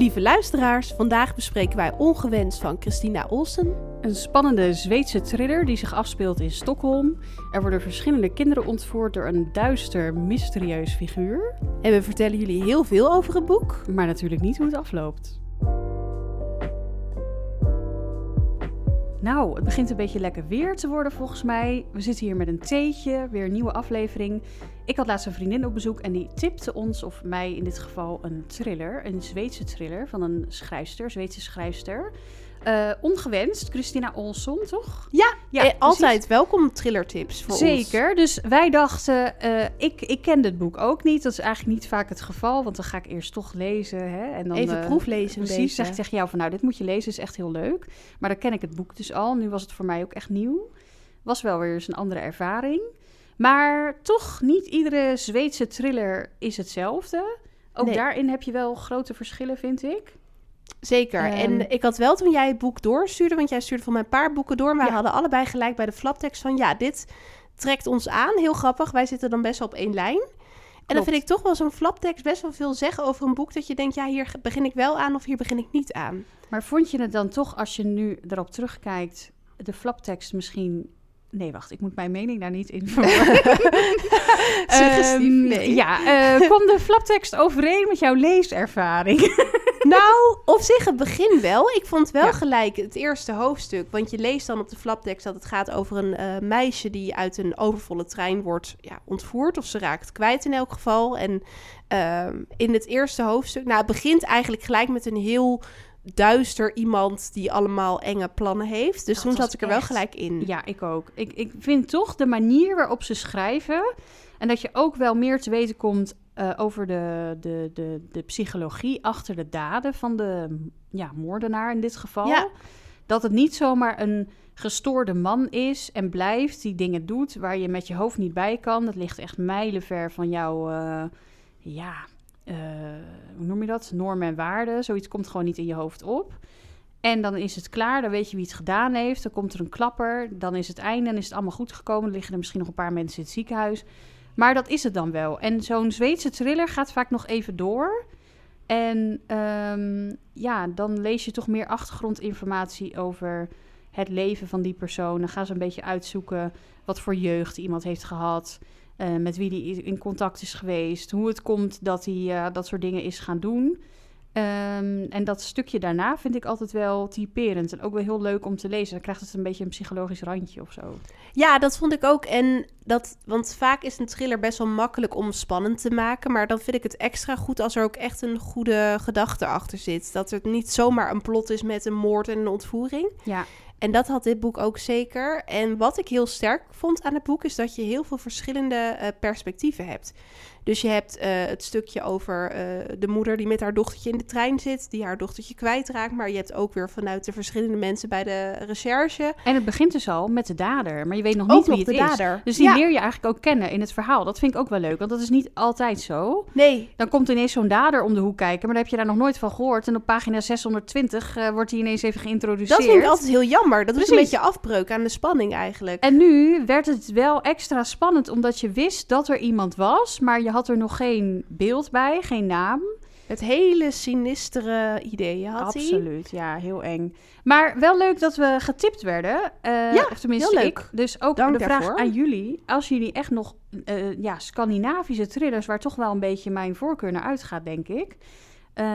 Lieve luisteraars, vandaag bespreken wij Ongewenst van Christina Olsen. Een spannende Zweedse thriller die zich afspeelt in Stockholm. Er worden verschillende kinderen ontvoerd door een duister, mysterieus figuur. En we vertellen jullie heel veel over het boek. Maar natuurlijk niet hoe het afloopt. Nou, het begint een beetje lekker weer te worden volgens mij. We zitten hier met een theetje, weer een nieuwe aflevering. Ik had laatst een vriendin op bezoek en die tipte ons, of mij in dit geval, een thriller. Een Zweedse thriller van een schrijfster, Zweedse schrijfster. Uh, ongewenst, Christina Olsson, toch? Ja, ja eh, altijd welkom thrillertips voor Zeker. ons. Zeker. Dus wij dachten, uh, ik, ik ken dit boek ook niet. Dat is eigenlijk niet vaak het geval, want dan ga ik eerst toch lezen. Hè, en dan, Even proeflezen Precies, beetje. zeg ik tegen jou van nou, dit moet je lezen, is echt heel leuk. Maar dan ken ik het boek dus al. Nu was het voor mij ook echt nieuw. Was wel weer eens een andere ervaring. Maar toch, niet iedere Zweedse thriller is hetzelfde. Ook Nee. daarin heb je wel grote verschillen, vind ik. Zeker. Ehm. en ik had wel toen jij het boek doorstuurde, want jij stuurde van mij een paar boeken door. Maar we hadden allebei gelijk bij de flaptekst van ja, dit trekt ons aan. Heel grappig. Wij zitten dan best wel op één lijn. En dan vind ik toch wel zo'n flaptekst best wel veel zeggen over een boek. Dat je denkt, ja, hier begin ik wel aan of hier begin ik niet aan. Maar vond je het dan toch, als je nu erop terugkijkt, de flaptekst misschien... Nee, wacht, ik moet mijn mening daar niet in verwoorden. Ehm, nee. Ja, kwam de flaptekst overeen met jouw leeservaring? Nou, op zich het begin wel. Ik vond wel Ja. gelijk het eerste hoofdstuk. Want je leest dan op de flaptekst dat het gaat over een eh, meisje die uit een overvolle trein wordt ja, ontvoerd. Of ze raakt kwijt in elk geval. En ehm, in het eerste hoofdstuk, nou het begint eigenlijk gelijk met een heel duister iemand die allemaal enge plannen heeft. Dus Dat toen zat ik er wel gelijk in. Ja, ik ook. Ik, ik vind toch de manier waarop ze schrijven... en dat je ook wel meer te weten komt eh, over de, de, de, de psychologie achter de daden van de ja, moordenaar in dit geval. Ja. Dat het niet zomaar een gestoorde man is en blijft die dingen doet waar je met je hoofd niet bij kan. Dat ligt echt mijlenver van jouw, eh, ja, eh, hoe noem je dat? Normen en waarden. Zoiets komt gewoon niet in je hoofd op. En dan is het klaar, dan weet je wie het gedaan heeft. Dan komt er een klapper, dan is het einde en is het allemaal goed gekomen. Dan liggen er misschien nog een paar mensen in het ziekenhuis. Maar dat is het dan wel. En zo'n Zweedse thriller gaat vaak nog even door. En ehm, ja, dan lees je toch meer achtergrondinformatie over het leven van die persoon. Dan gaan ze een beetje uitzoeken wat voor jeugd iemand heeft gehad. Eh, met wie die in contact is geweest. Hoe het komt dat hij eh, dat soort dingen is gaan doen. Ehm, en dat stukje daarna vind ik altijd wel typerend. En ook wel heel leuk om te lezen. Dan krijgt het een beetje een psychologisch randje of zo. Ja, dat vond ik ook. En dat, want vaak is een thriller best wel makkelijk om spannend te maken. Maar dan vind ik het extra goed als er ook echt een goede gedachte achter zit. Dat het niet zomaar een plot is met een moord en een ontvoering. Ja, En dat had dit boek ook zeker. En wat ik heel sterk vond aan het boek is dat je heel veel verschillende eh, perspectieven hebt. Dus je hebt eh, het stukje over eh, de moeder die met haar dochtertje in de trein zit, die haar dochtertje kwijtraakt. Maar je hebt ook weer vanuit de verschillende mensen bij de recherche en het begint dus al met de dader. Maar je weet nog ook niet nog wie de het is. dader. Dus die ja, leer je eigenlijk ook kennen in het verhaal. Dat vind ik ook wel leuk, want dat is niet altijd zo. nee, Dan komt ineens zo'n dader om de hoek kijken, maar daar heb je daar nog nooit van gehoord. En op pagina 620 eh, wordt hij ineens even geïntroduceerd. dat vind ik altijd heel jammer. Dat is een beetje afbreuk aan de spanning eigenlijk. En nu werd het wel extra spannend, omdat je wist dat er iemand was, maar je had er nog geen beeld bij, geen naam. Het hele sinistere ideeën had hij. Absoluut, ja, heel eng. Maar wel leuk dat we getipt werden. eh, Ja, of tenminste heel leuk. ik. Dus ook Dank de vraag aan jullie. Als jullie echt nog eh, ja, Scandinavische thrillers... waar toch wel een beetje mijn voorkeur naar uitgaat, denk ik. eh,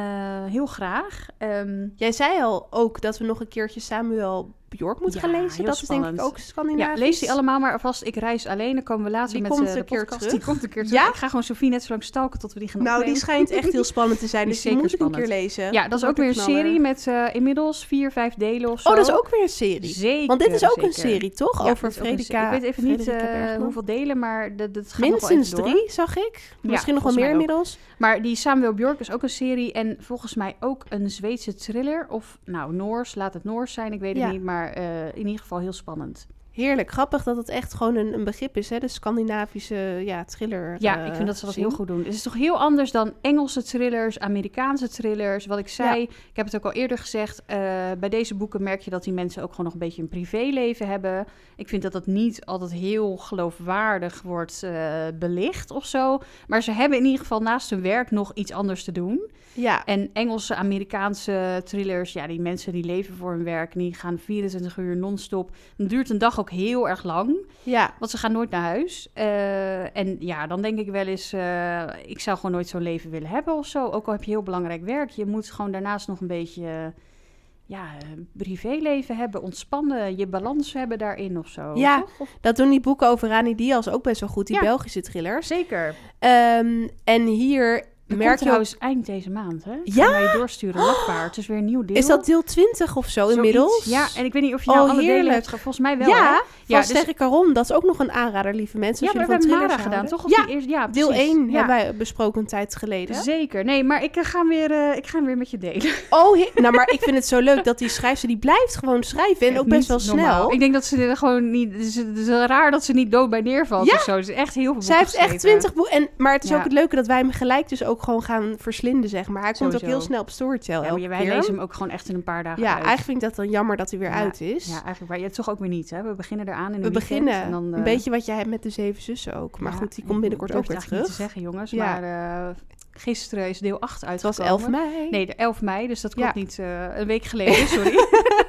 heel graag. Ehm, Jij zei al ook dat we nog een keertje Samuel Bjork moeten Ja, gaan lezen. Dat is denk ik spannend. ook Scandinavisch. ja, lees die allemaal maar alvast. Ik reis alleen. Dan komen we later Die met komt eh, de een keer podcast. terug. Die komt een keer terug. Ja? Ik ga gewoon Sofie net zo lang stalken tot we die gaan Nou, die schijnt echt heel spannend te zijn. Die Dus die moet ik een keer spannend. lezen. Ja, dat is ook weer een serie met eh, inmiddels vier, vijf delen of zo. Oh, dat is ook weer een serie. Zeker, Want dit is ook een serie, toch? Ja, Over serie. Ik weet even niet eh, hoeveel delen, maar dat, gaat Minstens drie, zag ik. Misschien nog wel meer inmiddels. Maar die Samuel Björk is ook een serie en volgens mij ook een Zweedse thriller. Of nou, Noors, laat het Noors zijn, ik weet het niet. Maar eh, in ieder geval heel spannend. Heerlijk. Grappig dat het echt gewoon een, een begrip is, hè? De Scandinavische ja, thriller. Ja, eh, ik vind dat ze dat heel goed doen. Het is toch heel anders dan Engelse thrillers, Amerikaanse thrillers. Wat ik zei, Ja. ik heb het ook al eerder gezegd. eh, bij deze boeken merk je dat die mensen ook gewoon nog een beetje een privéleven hebben. Ik vind dat dat niet altijd heel geloofwaardig wordt eh, belicht of zo. Maar ze hebben in ieder geval naast hun werk nog iets anders te doen. Ja, En Engelse, Amerikaanse thrillers, ja, die mensen die leven voor hun werk. en Die gaan 24 uur non-stop. Dan duurt een dag ook heel erg lang. ja. Want ze gaan nooit naar huis. Eh, en ja, dan denk ik wel eens, eh, ik zou gewoon nooit zo'n leven willen hebben of zo. Ook al heb je heel belangrijk werk. Je moet gewoon daarnaast nog een beetje, ja, privéleven hebben, ontspannen, je balans hebben daarin of zo. Ja. toch? Dat doen die boeken over Rani Diaz ook best wel goed, die Ja. Belgische thrillers. zeker. Ehm, en hier Merk je trouwens eind deze maand, hè? Ja? Wij je doorsturen, Lakbaar. Het is weer een nieuw deel. Is dat deel 20 of zo Zoiets. inmiddels? Ja, en ik weet niet of je nou Oh, alle delen heerlijk. hebt ge- Volgens mij wel, ja, Ja, dus- Caron. Dat is ook nog een aanrader, lieve mensen. Ja, we hebben Mara gedaan, houden. toch? Of Ja, deel precies. 1 Ja. hebben wij besproken een tijd geleden. Zeker. Nee, maar ik eh, ga weer, eh, ik ga hem weer met je delen. Oh, he- nou, maar ik vind het zo leuk dat die schrijfster, die blijft gewoon schrijven. En ook best wel normaal. snel. Ik denk dat ze er gewoon niet... Het is, raar dat ze niet dood bij neervalt Ja. of zo. Het is echt heel veel Zij heeft echt geschreven. 20 boeken. En, maar het is ook het leuke dat wij hem gelijk dus ook gewoon gaan verslinden, zeg maar. Hij komt ook heel snel op Storytel Ja, maar wij keer. lezen hem ook gewoon echt in een paar dagen Ja, uit. eigenlijk vind ik dat dan jammer dat hij weer Ja, uit is. Ja, eigenlijk. Maar je toch ook weer niet, hè? We beginnen eraan in een We beginnen. En dan, een eh, beetje wat jij hebt met de Zeven Zussen ook. Maar goed, die ik komt binnenkort ook weer terug. niet te zeggen, jongens. Ja. Maar eh, gisteren is deel 8 Het uitgekomen. was 11 mei. Nee, de 11 mei, dus dat klopt Ja. niet. eh, een week geleden, sorry.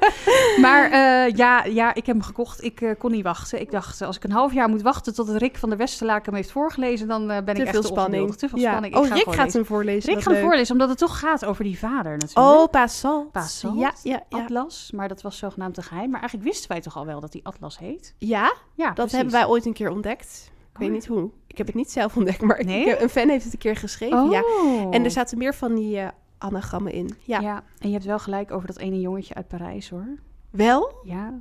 maar eh, ja, ja, ik heb hem gekocht. Ik eh, kon niet wachten. Ik dacht, als ik een half jaar moet wachten tot Rick van der Westerlaken hem heeft voorgelezen, dan ben Te ik echt veel te spanning. Te veel Ja. spanning. Ik Oh, ga Rick gaat hem voorlezen. Rick gaat hem voorlezen, omdat het toch gaat over die vader natuurlijk. Oh, Passant. Passant? Ja, ja, ja. Atlas, maar dat was zogenaamd te geheim. Maar eigenlijk wisten wij toch al wel dat hij Atlas heet? Ja, Ja, dat precies. hebben wij ooit een keer ontdekt. Ik weet Oh. niet hoe. Ik heb het niet zelf ontdekt, maar ik- Nee? ik heb- een fan heeft het een keer geschreven. Oh. Ja. En er zaten meer van die eh, anagrammen in. Ja. Ja. en je hebt wel gelijk over dat ene jongetje uit Parijs, hoor. Wel? Ja.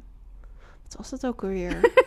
Wat was dat ook alweer?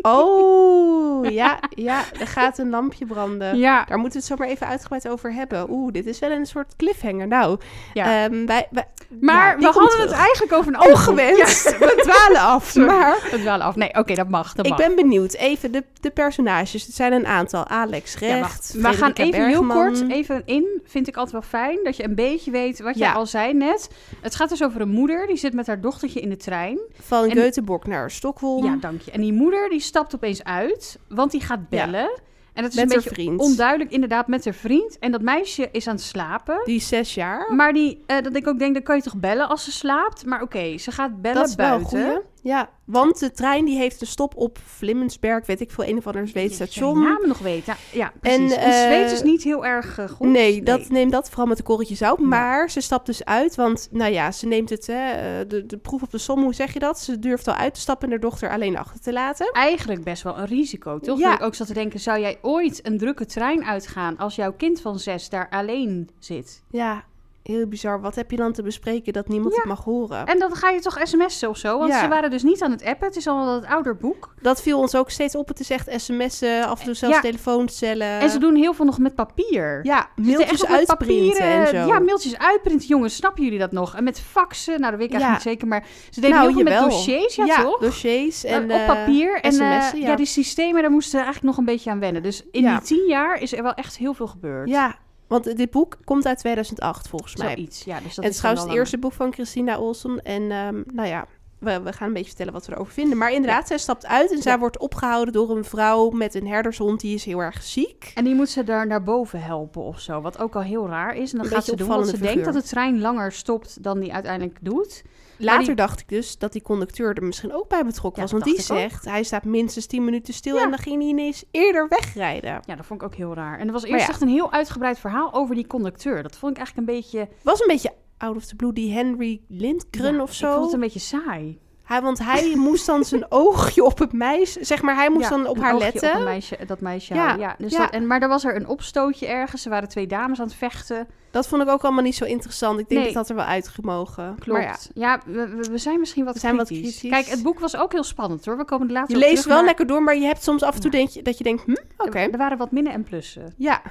oh, ja, ja. Er gaat een lampje branden. Ja. Daar moeten we het zo maar even uitgebreid over hebben. Oeh, dit is wel een soort cliffhanger. Nou, ja. ehm, wij, wij, maar ja, we hadden het eigenlijk over een. Ongewenst. We dwalen af. Sorry. Maar Het wel af. Nee, oké, dat mag. Dat ik mag. ben benieuwd. Even de, de personages. Het zijn een aantal. Alex Ja, Recht, wacht. We gaan even heel Bergman. kort even in. Vind ik altijd wel fijn dat je een beetje weet wat Ja. je al zei net. Het gaat dus over een moeder die zit met haar dochtertje in de trein. Van En- Göteborg naar Stockholm. Ja, dank je. En die moeder die stapt opeens uit, want die gaat bellen. En dat is Met een beetje vriend. onduidelijk, inderdaad, met haar vriend. En dat meisje is aan het slapen. Die is zes jaar. Maar die, eh, dat ik ook denk, dan kan je toch bellen als ze slaapt? Maar oké, ze gaat bellen dat is wel buiten. goeie. Ja, want de trein die heeft een stop op Flimmensberg. Weet ik veel, een of ander Zweeds station. Je namen nog weten. Ja, ja precies. En, En, eh, Zweeds is niet heel erg eh, goed. Nee, dat, neem dat vooral met de korretjes zout. Ja. Maar ze stapt dus uit, want nou ja, ze neemt het, hè, eh, de, de proef op de som, hoe zeg je dat? Ze durft al uit te stappen en haar dochter alleen achter te laten. Eigenlijk best wel een risico, toch? Ja. Dat ik ook zat te denken, zou jij ooit een drukke trein uitgaan als jouw kind van zes daar alleen zit? Ja, heel bizar. Wat heb je dan te bespreken dat niemand Ja. het mag horen? En dan ga je toch sms'en of zo? Want Ja. ze waren dus niet aan het appen. Het is al het ouder boek. Dat viel ons ook steeds op. Het is echt sms'en, af en toe zelfs Ja. telefooncellen. en ze doen heel veel nog met papier. ja, mailtjes uitprinten en zo. Ja, mailtjes uitprinten. Jongens, snappen jullie dat nog? En met faxen, nou dat weet ik eigenlijk niet zeker. Maar ze deden Nou, heel veel met dossiers, ja, toch? dossiers en op eh, papier. En eh, sms'en, ja. die systemen, daar moesten we eigenlijk nog een beetje aan wennen. Dus in die tien jaar is er wel echt heel veel gebeurd. Ja, want dit boek komt uit 2008 volgens mij. Zoiets, ja. Dus dat en het is trouwens het eerste boek van Christina Olsen. En ehm, nou ja, we, we gaan een beetje vertellen wat we erover vinden. Maar inderdaad, zij stapt uit en zij wordt opgehouden door een vrouw met een herdershond. Die is heel erg ziek. En die moet ze daar naar boven helpen of zo. Wat ook al heel raar is. En dan Een gaat ze doen, want ze denkt dat de trein langer stopt dan die uiteindelijk doet. Later die- dacht ik dus dat die conducteur er misschien ook bij betrokken Ja, was. Want die ook. zegt, hij staat minstens 10 minuten stil Ja. en dan ging hij ineens eerder wegrijden. Ja, dat vond ik ook heel raar. En er was eerst ja. echt een heel uitgebreid verhaal over die conducteur. Dat vond ik eigenlijk een beetje... Was een beetje out of the blue, die Henry Lindgren of zo. Ik vond het een beetje saai. Hij, want hij moest dan zijn oogje op het meisje, zeg maar, hij moest Ja, dan op haar letten. Op meisje, dat meisje Ja. Ja, dus ja. Dat, en, maar er was er een opstootje ergens. Er waren twee dames aan het vechten. Dat vond ik ook allemaal niet zo interessant. Ik denk Nee. dat dat er wel uitgemogen. Klopt. Maar ja, ja, we, we- zijn misschien wat We zijn wat kritisch. Kijk, het boek was ook heel spannend hoor. We komen er later je leest terug, wel maar lekker door, maar je hebt soms af en toe Ja. denk je, dat je denkt, hm, oké. Er, er waren wat minnen en plussen. Ja,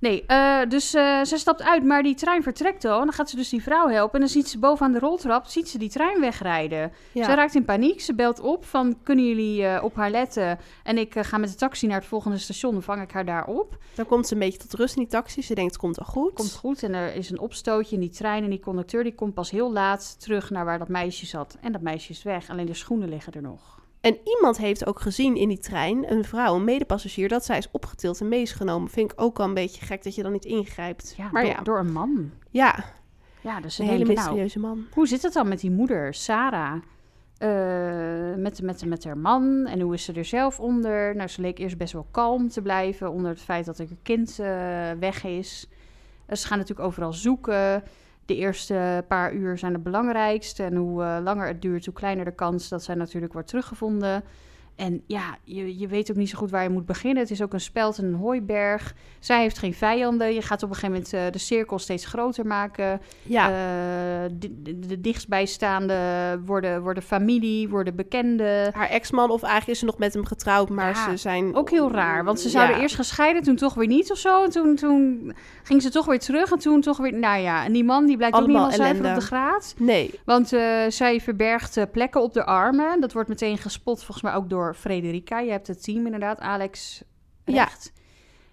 Nee, eh, dus eh, ze stapt uit, maar die trein vertrekt dan. Dan gaat ze dus die vrouw helpen. En dan ziet ze bovenaan de roltrap, ziet ze die trein wegrijden. ja. Ze raakt in paniek. Ze belt op van, kunnen jullie eh, op haar letten? En ik ga met de taxi naar het volgende station. Dan vang ik haar daar op. dan komt ze een beetje tot rust in die taxi. Ze denkt, het komt wel goed. Komt goed. En er is een opstootje in die trein. En die conducteur die komt pas heel laat terug naar waar dat meisje zat. En dat meisje is weg. Alleen de schoenen liggen er nog. En iemand heeft ook gezien in die trein, een vrouw, een medepassagier, dat zij is opgetild en mee is genomen. Vind ik ook al een beetje gek dat je dan niet ingrijpt. Ja, maar door, ja, door een man. ja, Ja, dus een hele nou, mysterieuze man. Hoe zit het dan met die moeder, Sarah? Eh, met, met, met haar man en hoe is ze er zelf onder? Nou, ze leek eerst best wel kalm te blijven onder het feit dat een kind eh, weg is. Eh, ze gaan natuurlijk overal zoeken. De eerste paar uur zijn het belangrijkste. En hoe eh, langer het duurt, hoe kleiner de kans dat zij natuurlijk wordt teruggevonden. En ja, je, je weet ook niet zo goed waar je moet beginnen. Het is ook een speld en een hooiberg. Zij heeft geen vijanden. Je gaat op een gegeven moment eh, de cirkel steeds groter maken. Ja, Eh, de, de, de dichtstbijstaande worden, worden familie, worden bekenden. haar ex-man, of eigenlijk is ze nog met hem getrouwd, maar Ja, ze zijn... Ook heel raar, want ze zouden Ja. eerst gescheiden, toen toch weer niet of zo. En toen, toen ging ze toch weer terug en toen toch weer... Nou ja, en die man die blijkt ook Allemaal niet helemaal zuiver op de graad. Nee, Want eh, zij verbergt plekken op de armen. Dat wordt meteen gespot, volgens mij ook door Frederica. Je hebt het team inderdaad, Alex Ja. Recht.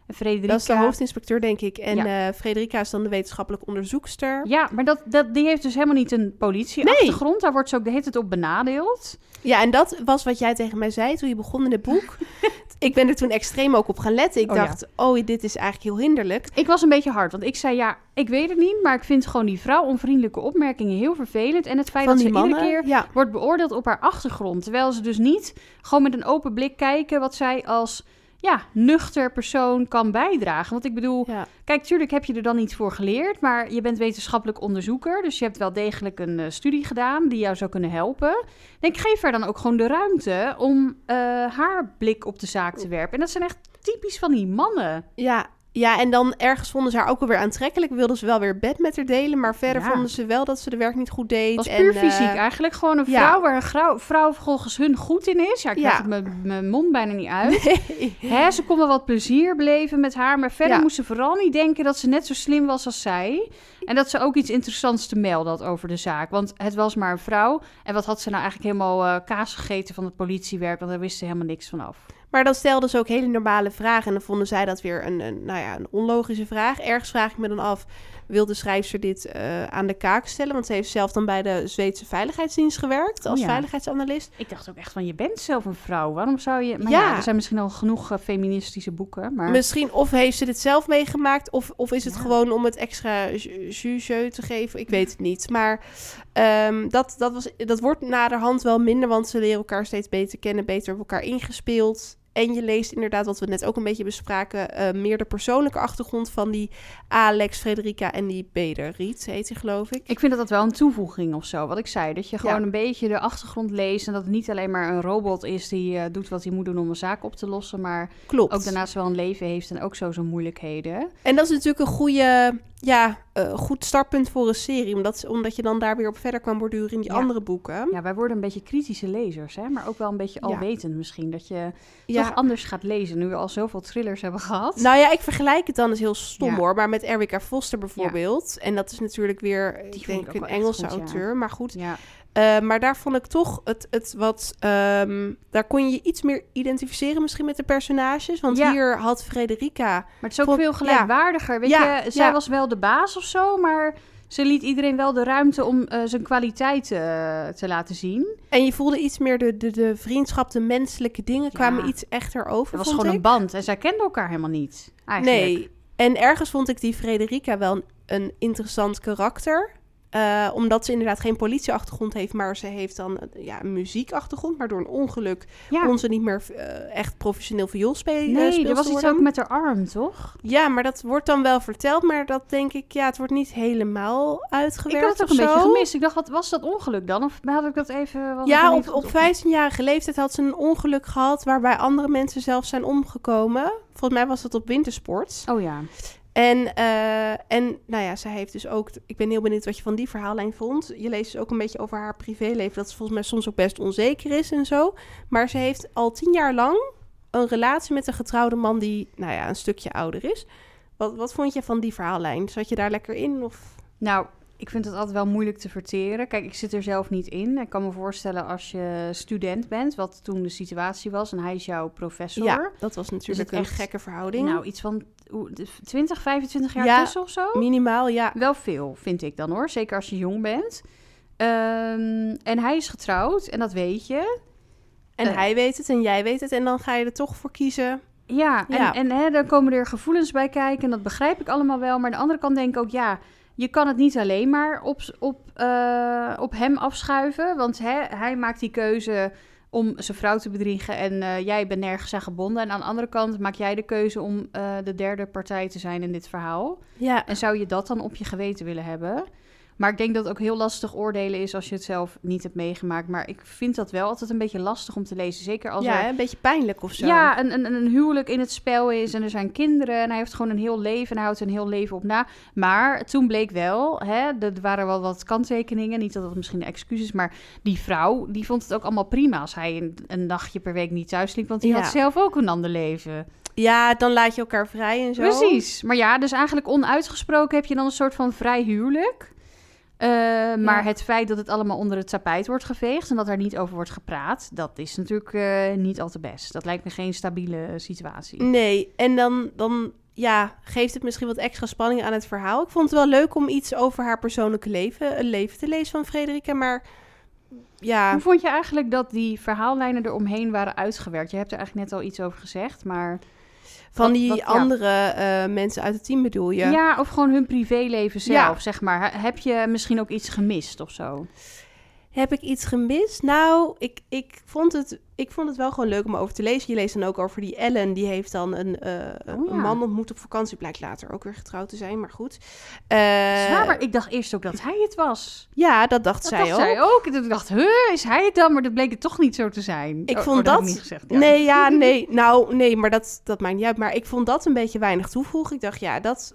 En Frederica... dat is de hoofdinspecteur, denk ik. En Ja. eh Frederica is dan de wetenschappelijk onderzoekster. Ja, maar dat, dat, die heeft dus helemaal niet een politieachtergrond. Daar wordt ze ook de hele tijd op benadeeld. Ja, en dat was wat jij tegen mij zei toen je begon in het boek. ik ben er toen extreem ook op gaan letten. Ik Oh ja. dacht, oh, dit is eigenlijk heel hinderlijk. Ik was een beetje hard, want ik zei ja, ik weet het niet, maar ik vind gewoon die vrouw onvriendelijke opmerkingen heel vervelend. En het feit Van dat ze mannen. iedere keer Ja, wordt beoordeeld op haar achtergrond. Terwijl ze dus niet gewoon met een open blik kijken wat zij als ja, nuchter persoon kan bijdragen. Want ik bedoel, ja. kijk, tuurlijk heb je er dan iets voor geleerd, maar je bent wetenschappelijk onderzoeker. Dus je hebt wel degelijk een eh, studie gedaan die jou zou kunnen helpen. Denk, geef haar dan ook gewoon de ruimte om eh, haar blik op de zaak te werpen. En dat zijn echt typisch van die mannen. Ja, ja, en dan ergens vonden ze haar ook alweer aantrekkelijk. Wilden ze wel weer bed met haar delen. Maar verder Ja. vonden ze wel dat ze de werk niet goed deed. Het was puur eh, fysiek eigenlijk. Gewoon een ja. vrouw waar een vrouw volgens hun goed in is. Ja, ik Ja. krijg het mijn- mijn mond bijna niet uit. nee. Hè, ze kon wel wat plezier beleven met haar. Maar verder moest ze vooral niet denken dat ze net zo slim was als zij. En dat ze ook iets interessants te melden had over de zaak. Want het was maar een vrouw. En wat had ze nou eigenlijk helemaal eh, kaas gegeten van het politiewerk? Want daar wist ze helemaal niks van af. Maar dan stelden ze ook hele normale vragen. En dan vonden zij dat weer een, een, nou ja, een onlogische vraag. Ergens vraag ik me dan af, wil de schrijfster dit eh, aan de kaak stellen? Want ze heeft zelf dan bij de Zweedse Veiligheidsdienst gewerkt als Oh ja. veiligheidsanalist. Ik dacht ook echt van, je bent zelf een vrouw. Waarom zou je... Maar ja, Ja. er zijn misschien al genoeg eh, feministische boeken. Maar... Misschien of heeft ze dit zelf meegemaakt, of, of is het gewoon om het extra ju- juge te geven. Ik weet het niet. Maar ehm, dat, dat, was, dat wordt naderhand wel minder, want ze leren elkaar steeds beter kennen, beter op elkaar ingespeeld. En je leest inderdaad, wat we net ook een beetje bespraken, eh, meer de persoonlijke achtergrond van die Alex, Frederica en die Beder. Riet heet hij, geloof ik. Ik vind dat dat wel een toevoeging of zo. Wat ik zei, dat je gewoon Ja. een beetje de achtergrond leest... en dat het niet alleen maar een robot is die eh, doet wat hij moet doen om een zaak op te lossen... maar Klopt. ook daarnaast wel een leven heeft en ook zo zijn moeilijkheden. En dat is natuurlijk een goede, ja, eh, goed startpunt voor een serie, omdat, omdat je dan daar weer op verder kan borduren in die Ja. andere boeken. Ja, wij worden een beetje kritische lezers, hè? maar ook wel een beetje Ja. alwetend misschien. Dat je Ja. toch anders gaat lezen nu we al zoveel thrillers hebben gehad. Nou ja, ik vergelijk het dan eens heel stom Ja. hoor, maar met Erica Foster bijvoorbeeld. En dat is natuurlijk weer, ik vond ik denk, ook een Engelse goed, auteur, maar goed. ja. Eh, maar daar vond ik toch het, het wat, ehm, daar kon je je iets meer identificeren misschien met de personages. Want Ja. hier had Frederica, Maar het is ook Vond- veel gelijkwaardiger. Weet Ja, je, zij ja. was wel de baas of zo, maar ze liet iedereen wel de ruimte om eh, zijn kwaliteit eh, te laten zien. en je voelde iets meer de, de, de vriendschap, de menselijke dingen Ja. kwamen iets echter over, Het was gewoon ik. een band en zij kenden elkaar helemaal niet. Eigenlijk. Nee, en ergens vond ik die Frederica wel een, een interessant karakter. Eh, omdat ze inderdaad geen politieachtergrond heeft, maar ze heeft dan eh, ja, een muziekachtergrond. Maar door een ongeluk Ja. kon ze niet meer eh, echt professioneel viool spelen. Nee, er was iets ook met haar arm, toch? Ja, maar dat wordt dan wel verteld. Maar dat denk ik, ja, het wordt niet helemaal uitgewerkt. Ik had het ook een beetje gemist. Ik dacht, wat was dat ongeluk dan? Of had ik dat even... ik Ja, op, even op goed 15-jarige leeftijd had ze een ongeluk gehad waarbij andere mensen zelf zijn omgekomen. Volgens mij was dat op wintersport. Oh ja. En, eh, en nou ja, zij heeft dus ook... Ik ben heel benieuwd wat je van die verhaallijn vond. Je leest dus ook een beetje over haar privéleven... dat ze volgens mij soms ook best onzeker is en zo. Maar ze heeft al tien jaar lang een relatie met een getrouwde man... die, nou ja, een stukje ouder is. Wat, wat vond je van die verhaallijn? Zat je daar lekker in? Of... Nou, ik vind het altijd wel moeilijk te verteren. Kijk, ik zit er zelf niet in. Ik kan me voorstellen als je student bent, wat toen de situatie was, en hij is jouw professor. Ja, dat was natuurlijk een echt- gekke verhouding. Nou, iets van 20, 25 jaar Ja. tussen of zo? Minimaal, ja. Wel veel, vind ik dan hoor. Zeker als je jong bent. Ehm, en hij is getrouwd en dat weet je. En Eh. hij weet het en jij weet het. En dan ga je er toch voor kiezen. Ja, en, Ja. en hè, dan komen er gevoelens bij kijken. En dat begrijp ik allemaal wel. Maar aan de andere kant denk ik ook, ja, je kan het niet alleen maar op, op, eh, op hem afschuiven. Want hè, hij maakt die keuze om zijn vrouw te bedriegen en eh, jij bent nergens aan gebonden. En aan de andere kant maak jij de keuze om eh, de derde partij te zijn in dit verhaal. Ja, En zou je dat dan op je geweten willen hebben? Maar ik denk dat het ook heel lastig oordelen is als je het zelf niet hebt meegemaakt. Maar ik vind dat wel altijd een beetje lastig om te lezen. Zeker als ja er een beetje pijnlijk of zo. ja, een, een, een huwelijk in het spel is en er zijn kinderen en hij heeft gewoon een heel leven en hij houdt een heel leven op na. Maar toen bleek wel, hè, er waren wel wat kanttekeningen, niet dat dat misschien een excuus is, maar die vrouw, die vond het ook allemaal prima als hij een, een nachtje per week niet thuis liep, want die Ja. had zelf ook een ander leven. Ja, dan laat je elkaar vrij en zo. Precies, maar ja, dus eigenlijk onuitgesproken heb je dan een soort van vrij huwelijk. Eh, maar het feit dat het allemaal onder het tapijt wordt geveegd en dat er niet over wordt gepraat, dat is natuurlijk eh, niet al te best. Dat lijkt me geen stabiele situatie. Nee, en dan, dan ja, geeft het misschien wat extra spanning aan het verhaal. Ik vond het wel leuk om iets over haar persoonlijke leven, een leven te lezen van Frederika. Maar ja, Hoe vond je eigenlijk dat die verhaallijnen eromheen waren uitgewerkt? Je hebt er eigenlijk net al iets over gezegd, maar... van wat- die wat- ja. andere eh, mensen uit het team bedoel je? Ja. of gewoon hun privéleven zelf, Ja. zeg maar. Heb je misschien ook iets gemist of zo? Heb ik iets gemist? Nou, ik, ik, vond het, ik vond het wel gewoon leuk om over te lezen. Je leest dan ook over die Ellen. Die heeft dan een, eh, Oh ja. een man ontmoet op vakantie. Blijkt later ook weer getrouwd te zijn, maar goed. Zwaar, maar ik dacht eerst ook dat hij het was. Ja, dat dacht Dat zij dacht ook. zij ook. En toen dacht ik, huh, is hij het dan? Maar dat bleek het toch niet zo te zijn. Ik Oh, vond oh, dat- ik niet gezegd. ja. Nee, ja, nee. Nou, nee, maar dat, dat maakt niet uit. Maar ik vond dat een beetje weinig toevoegen. Ik dacht, ja, dat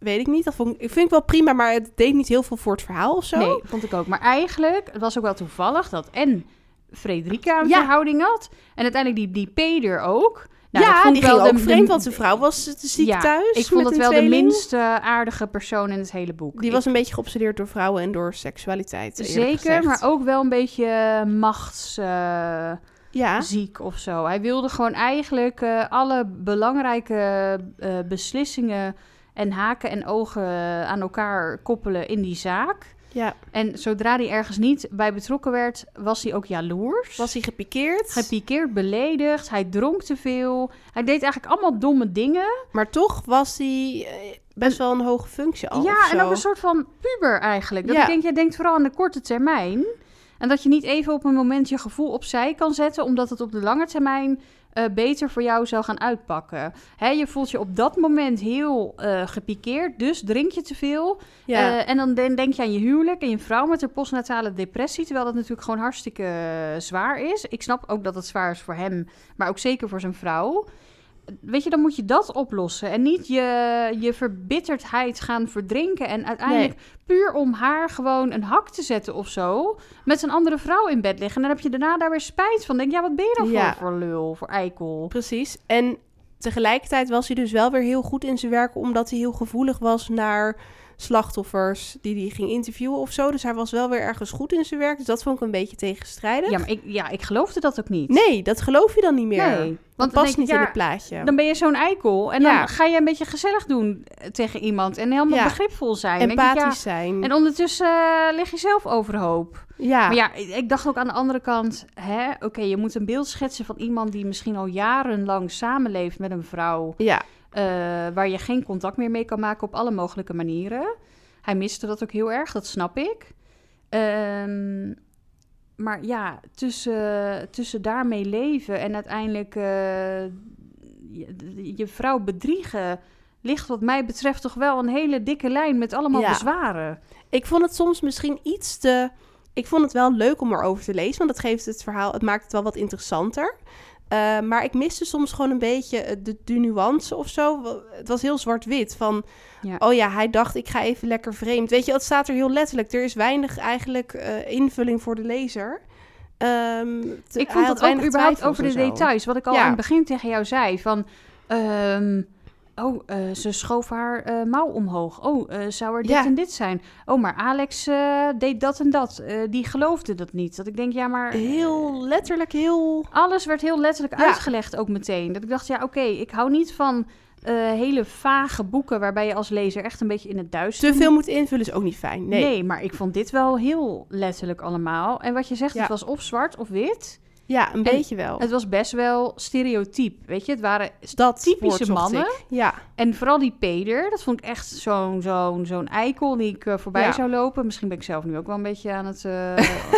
weet ik niet. Dat vond ik, vind ik wel prima, maar het deed niet heel veel voor het verhaal of zo. Nee, vond ik ook. Maar eigenlijk, het was ook wel toevallig dat en Frederika een Ja. verhouding had. En uiteindelijk die, die Peder ook. Nou, ja, vond die ging ook de- vreemd, want zijn vrouw was te ziek Ja, thuis. Ik vond een wel de minst eh, aardige persoon in het hele boek. Die Ik- was een beetje geobsedeerd door vrouwen en door seksualiteit. zeker, gezegd. maar ook wel een beetje machtsziek Ja, of zo. Hij wilde gewoon eigenlijk eh, alle belangrijke eh, beslissingen en haken en ogen aan elkaar koppelen in die zaak. ja. En zodra hij ergens niet bij betrokken werd, was hij ook jaloers. Was hij gepikeerd? Gepikeerd, beledigd, hij dronk te veel. Hij deed eigenlijk allemaal domme dingen. maar toch was hij eh, best wel een hoge functie al. ja, en ook een soort van puber eigenlijk. Dat Ja. ik denk, jij denkt vooral aan de korte termijn. En dat je niet even op een moment je gevoel opzij kan zetten, omdat het op de lange termijn eh, beter voor jou zou gaan uitpakken. Hè, je voelt je op dat moment heel eh, gepikeerd, dus drink je te veel. Ja. Eh, en dan den- denk je aan je huwelijk en je vrouw met haar postnatale depressie, terwijl dat natuurlijk gewoon hartstikke zwaar is. Ik snap ook dat het zwaar is voor hem, maar ook zeker voor zijn vrouw. Weet je, dan moet je dat oplossen en niet je, je verbitterdheid gaan verdrinken en uiteindelijk puur om haar gewoon een hak te zetten of zo, met een andere vrouw in bed liggen. En dan heb je daarna daar weer spijt van. Denk, ja, wat ben je dan Ja. voor, voor lul, voor eikel? Precies. En tegelijkertijd was hij dus wel weer heel goed in zijn werk, omdat hij heel gevoelig was naar slachtoffers die hij ging interviewen of zo. Dus hij was wel weer ergens goed in zijn werk. Dus dat vond ik een beetje tegenstrijdig. Ja, maar ik, ja, ik geloofde dat ook niet. Nee, dat geloof je dan niet meer. Nee, Want dan past niet ik, in het plaatje. Dan ben je zo'n eikel. En dan ga je een beetje gezellig doen tegen iemand. En helemaal Ja. begripvol zijn. Ik, Empathisch zijn. En ondertussen eh, lig je zelf overhoop. ja. Maar ja, ik ik dacht ook aan de andere kant... hè, Oké, je moet een beeld schetsen van iemand... die misschien al jarenlang samenleeft met een vrouw... ja. Eh, waar je geen contact meer mee kan maken op alle mogelijke manieren. Hij miste dat ook heel erg, dat snap ik. Ehm, maar ja, tussen, tussen daarmee leven en uiteindelijk eh, je, je vrouw bedriegen... ligt wat mij betreft toch wel een hele dikke lijn met allemaal Ja. bezwaren. Ik vond het soms misschien iets te... Ik vond het wel leuk om erover te lezen, want het geeft het verhaal... Het maakt het wel wat interessanter. Eh, maar ik miste soms gewoon een beetje eh, de, de nuance of zo. Het was heel zwart-wit. Van, Ja. oh ja, hij dacht ik ga even lekker vreemd. Weet je, het staat er heel letterlijk. Er is weinig eigenlijk eh, invulling voor de lezer. Ehm, te- Ik vond het ook überhaupt over de zo. details. Wat ik al Ja. aan het begin tegen jou zei. Van, ehm, oh, eh, ze schoof haar eh, mouw omhoog. Oh, eh, zou er dit Ja. en dit zijn? Oh, maar Alex deed dat en dat. Die geloofde dat niet. Dat ik denk, ja, maar... Heel letterlijk, heel... Alles werd heel letterlijk Ja. uitgelegd ook meteen. Dat ik dacht, ja, oké, ik hou niet van hele vage boeken... waarbij je als lezer echt een beetje in het duister... Te veel moeten invullen is ook niet fijn. Nee. Nee. maar ik vond dit wel heel letterlijk allemaal. En wat je zegt, Ja. het was of zwart of wit. Ja, een En beetje wel. Het was best wel stereotyp, weet je. Het waren dat typische mannen. ik. Ja, En vooral die Peder, dat vond ik echt zo'n zo'n zo'n eikel die ik eh, voorbij Ja. zou lopen. Misschien ben ik zelf nu ook wel een beetje aan het eh,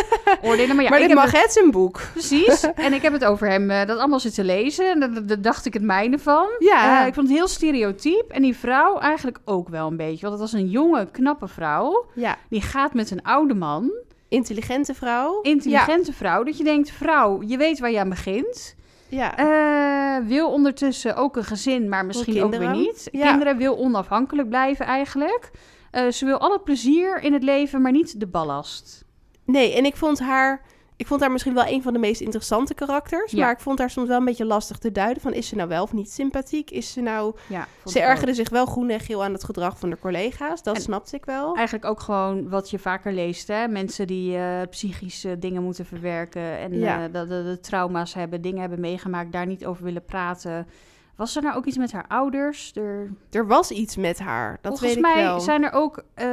oordelen. Maar ja, maar ik dit heb mag het, zijn boek. precies. en ik heb het over hem eh, dat allemaal zitten lezen. En daar- dacht ik het mijne van. Ja. Ik vond het heel stereotyp. En die vrouw eigenlijk ook wel een beetje. Want het was een jonge, knappe vrouw. Ja, Die gaat met een oude man. Intelligente vrouw. Intelligente vrouw. Dat je denkt, vrouw, je weet waar je aan begint. Ja, Eh, wil ondertussen ook een gezin, maar misschien ook weer niet. Ja. Kinderen wil onafhankelijk blijven eigenlijk. Eh, ze wil alle plezier in het leven, maar niet de ballast. nee, en ik vond haar... Ik vond haar misschien wel een van de meest interessante karakters. Ja. Maar ik vond haar soms wel een beetje lastig te duiden. Van, is ze nou wel of niet sympathiek? Is ze nou... Ja, Ze ook. ergerde zich wel groen en geel aan het gedrag van de collega's. Dat En- snapte ik wel. Eigenlijk ook gewoon wat je vaker leest. Hè? Mensen die eh, psychische dingen moeten verwerken. En Ja. eh, dat de, de trauma's hebben, dingen hebben meegemaakt, daar niet over willen praten. Was er nou ook iets met haar ouders? Er, Er was iets met haar. Dat volgens weet ik mij wel. zijn er ook... eh,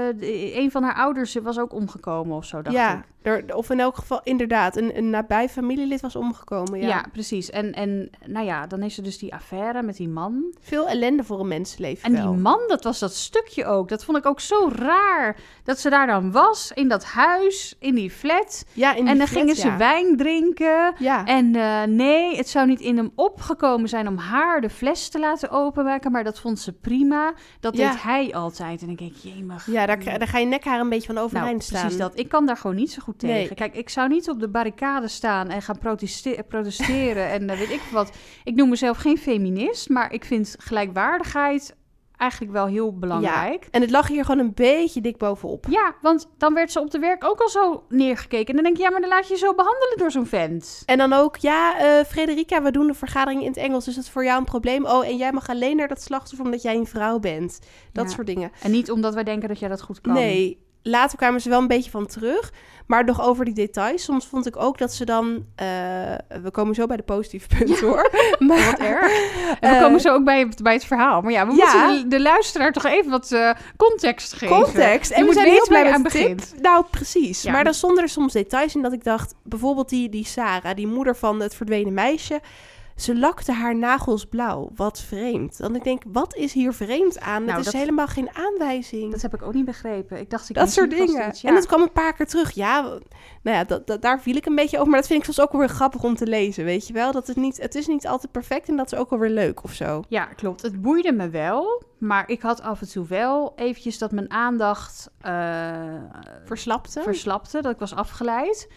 een van haar ouders was ook omgekomen of zo, dacht ja, ik. Er, of in elk geval inderdaad. Een, een nabij familielid was omgekomen. Ja. Ja. precies. En, en nou ja, dan is er dus die affaire met die man. Veel ellende voor een mensenleven En wel. die man, dat was dat stukje ook. Dat vond ik ook zo raar. Dat ze daar dan was, in dat huis, in die flat. ja, in die en dan flat, gingen ze ja. wijn drinken. Ja. En eh, nee, het zou niet in hem opgekomen zijn om haar de fles te laten openmaken. Maar dat vond ze prima. Dat Ja. deed hij altijd. En dan denk ik, jemig. Ja, daar, ga je nekhaar een beetje van Nou, overeind staan. precies dat. Ik kan daar gewoon niet zo goed tegen. Nee. Kijk, ik zou niet op de barricade staan en gaan proteste- protesteren en eh, weet ik wat. Ik noem mezelf geen feminist, maar ik vind gelijkwaardigheid eigenlijk wel heel belangrijk. En het lag hier gewoon een beetje dik bovenop. Ja, want dan werd ze op de werk ook al zo neergekeken. En dan denk je, ja, maar dan laat je je zo behandelen door zo'n vent. En dan ook, ja, eh Frederica, we doen de vergadering in het Engels. Dat is voor jou een probleem. Oh, en jij mag alleen naar dat slachtoffer omdat jij een vrouw bent. Dat Ja. soort dingen. En niet omdat wij denken dat jij dat goed kan. Nee, later kwamen ze wel een beetje van terug. Maar nog over die details. Soms vond ik ook dat ze dan... eh, we komen zo bij de positieve punten, hoor. Maar, Wat erg. En we Eh, komen zo ook bij, bij het verhaal. Maar ja, we ja. moeten de, de luisteraar toch even wat eh, context geven. Context. Je En we moet zijn heel weten blij met tip. begint. Nou, precies. Ja. Maar dan stonden er soms details in dat ik dacht... Bijvoorbeeld die, die Sarah, die moeder van het verdwenen meisje... Ze lakte haar nagels blauw. Wat vreemd. Dan ik denk, wat is hier vreemd aan? Nou, het is dat- helemaal geen aanwijzing. Dat heb ik ook niet begrepen. Ik dacht, ik dat soort dingen. iets, ja. En het kwam een paar keer terug. Ja, nou ja, dat, dat- daar viel ik een beetje over. Maar dat vind ik soms ook wel weer grappig om te lezen, weet je wel? Dat het, niet, het is niet altijd perfect en dat is ook wel weer leuk of zo. Ja, klopt. Het boeide me wel. Maar ik had af en toe wel eventjes dat mijn aandacht eh, Verslapte? verslapte. Dat ik was afgeleid.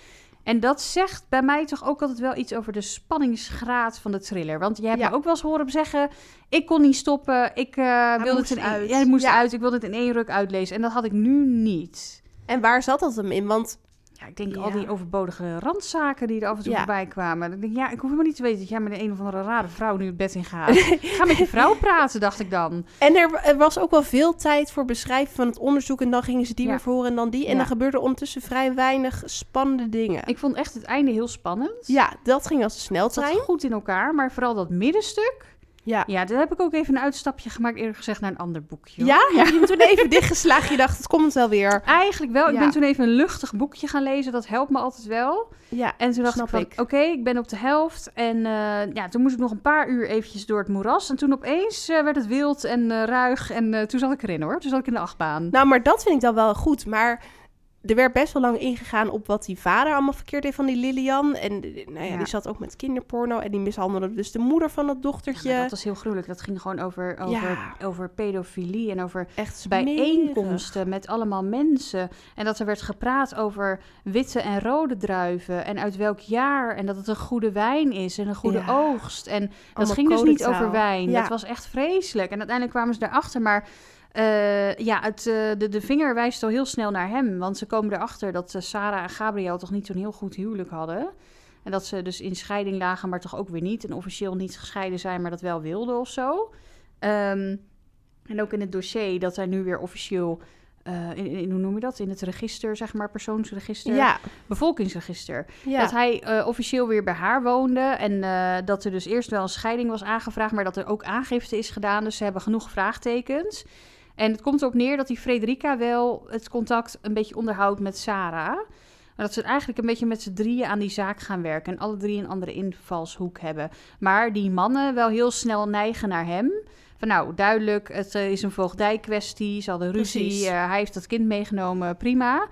En dat zegt bij mij toch ook altijd wel iets over de spanningsgraad van de thriller. Want je hebt Ja. me ook wel eens horen zeggen... ik kon niet stoppen, ik eh wilde het in, uit. Ja, het moest Ja. uit. Ik wilde het in één ruk uitlezen. En dat had ik nu niet. En waar zat dat hem in? Want Ja, ik denk al die overbodige randzaken die er af en toe Ja. voorbij kwamen. Dan denk ik, ja, ik hoef helemaal niet te weten dat jij met een of andere rare vrouw nu het bed in gaat. Ga met je vrouw praten, dacht ik dan. En er, er was ook wel veel tijd voor beschrijven van het onderzoek. En dan gingen ze die weer verhoren en dan die. En dan gebeurde ondertussen vrij weinig spannende dingen. Ik vond echt het einde heel spannend. Ja, dat ging als een sneltrein. goed in elkaar, maar vooral dat middenstuk. Ja. Ja, daar heb ik ook even een uitstapje gemaakt, eerlijk gezegd, naar een ander boekje. Ja? Heb je hem toen even dichtgeslagen? Je dacht, het komt wel weer. Eigenlijk wel. Ik Ja. ben toen even een luchtig boekje gaan lezen. Dat helpt me altijd wel. Ja, En toen dacht ik oké, ik ben op de helft. En eh, ja, toen moest ik nog een paar uur eventjes door het moeras. En toen opeens eh, werd het wild en eh, ruig. En toen zat ik erin hoor. Toen zat ik in de achtbaan. Nou, maar dat vind ik dan wel goed. Maar er werd best wel lang ingegaan op wat die vader allemaal verkeerd deed van die Lilian. En eh, nou ja, Ja. die zat ook met kinderporno en die mishandelde dus de moeder van Ja, dochtertje. maar dat was heel gruwelijk. Dat ging gewoon over, over, Ja. over pedofilie en over Echt bijeenkomsten met allemaal mensen. En dat er werd gepraat over witte en rode druiven. En uit welk jaar. En dat het een goede wijn is en een goede Ja. oogst. En dat Allemaal ging dus niet over wijn. Ja. Dat was echt vreselijk. En uiteindelijk kwamen ze erachter. Maar eh, ja, het, eh, de, de vinger wijst al heel snel naar hem. Want ze komen erachter dat eh, Sarah en Gabriel toch niet zo'n heel goed huwelijk hadden. En dat ze dus in scheiding lagen, maar toch ook weer niet. En officieel niet gescheiden zijn, maar dat wel wilden of zo. Ehm, en ook in het dossier dat hij nu weer officieel... in, in- hoe noem je dat? In het register, zeg maar, persoonsregister, Ja, bevolkingsregister. ja. Dat hij officieel weer bij haar woonde. En dat er dus eerst wel een scheiding was aangevraagd, maar dat er ook aangifte is gedaan. Dus ze hebben genoeg vraagtekens. En het komt erop neer dat die Frederica wel het contact een beetje onderhoudt met Sarah. Maar dat ze eigenlijk een beetje met z'n drieën aan die zaak gaan werken. En alle drie een andere invalshoek hebben. Maar die mannen wel heel snel neigen naar hem. Van nou, duidelijk, het eh, is een voogdijkwestie. Ze hadden ruzie. Eh, hij heeft dat kind meegenomen, prima.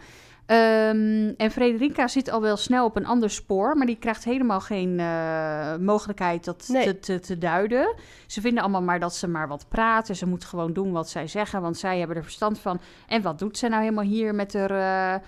Ehm, en Frederica zit al wel snel op een ander spoor, maar die krijgt helemaal geen eh, mogelijkheid dat Nee. te, te, te duiden. Ze vinden allemaal maar dat ze maar wat praten. Ze moet gewoon doen wat zij zeggen, want zij hebben er verstand van. En wat doet ze nou helemaal hier met haar eh,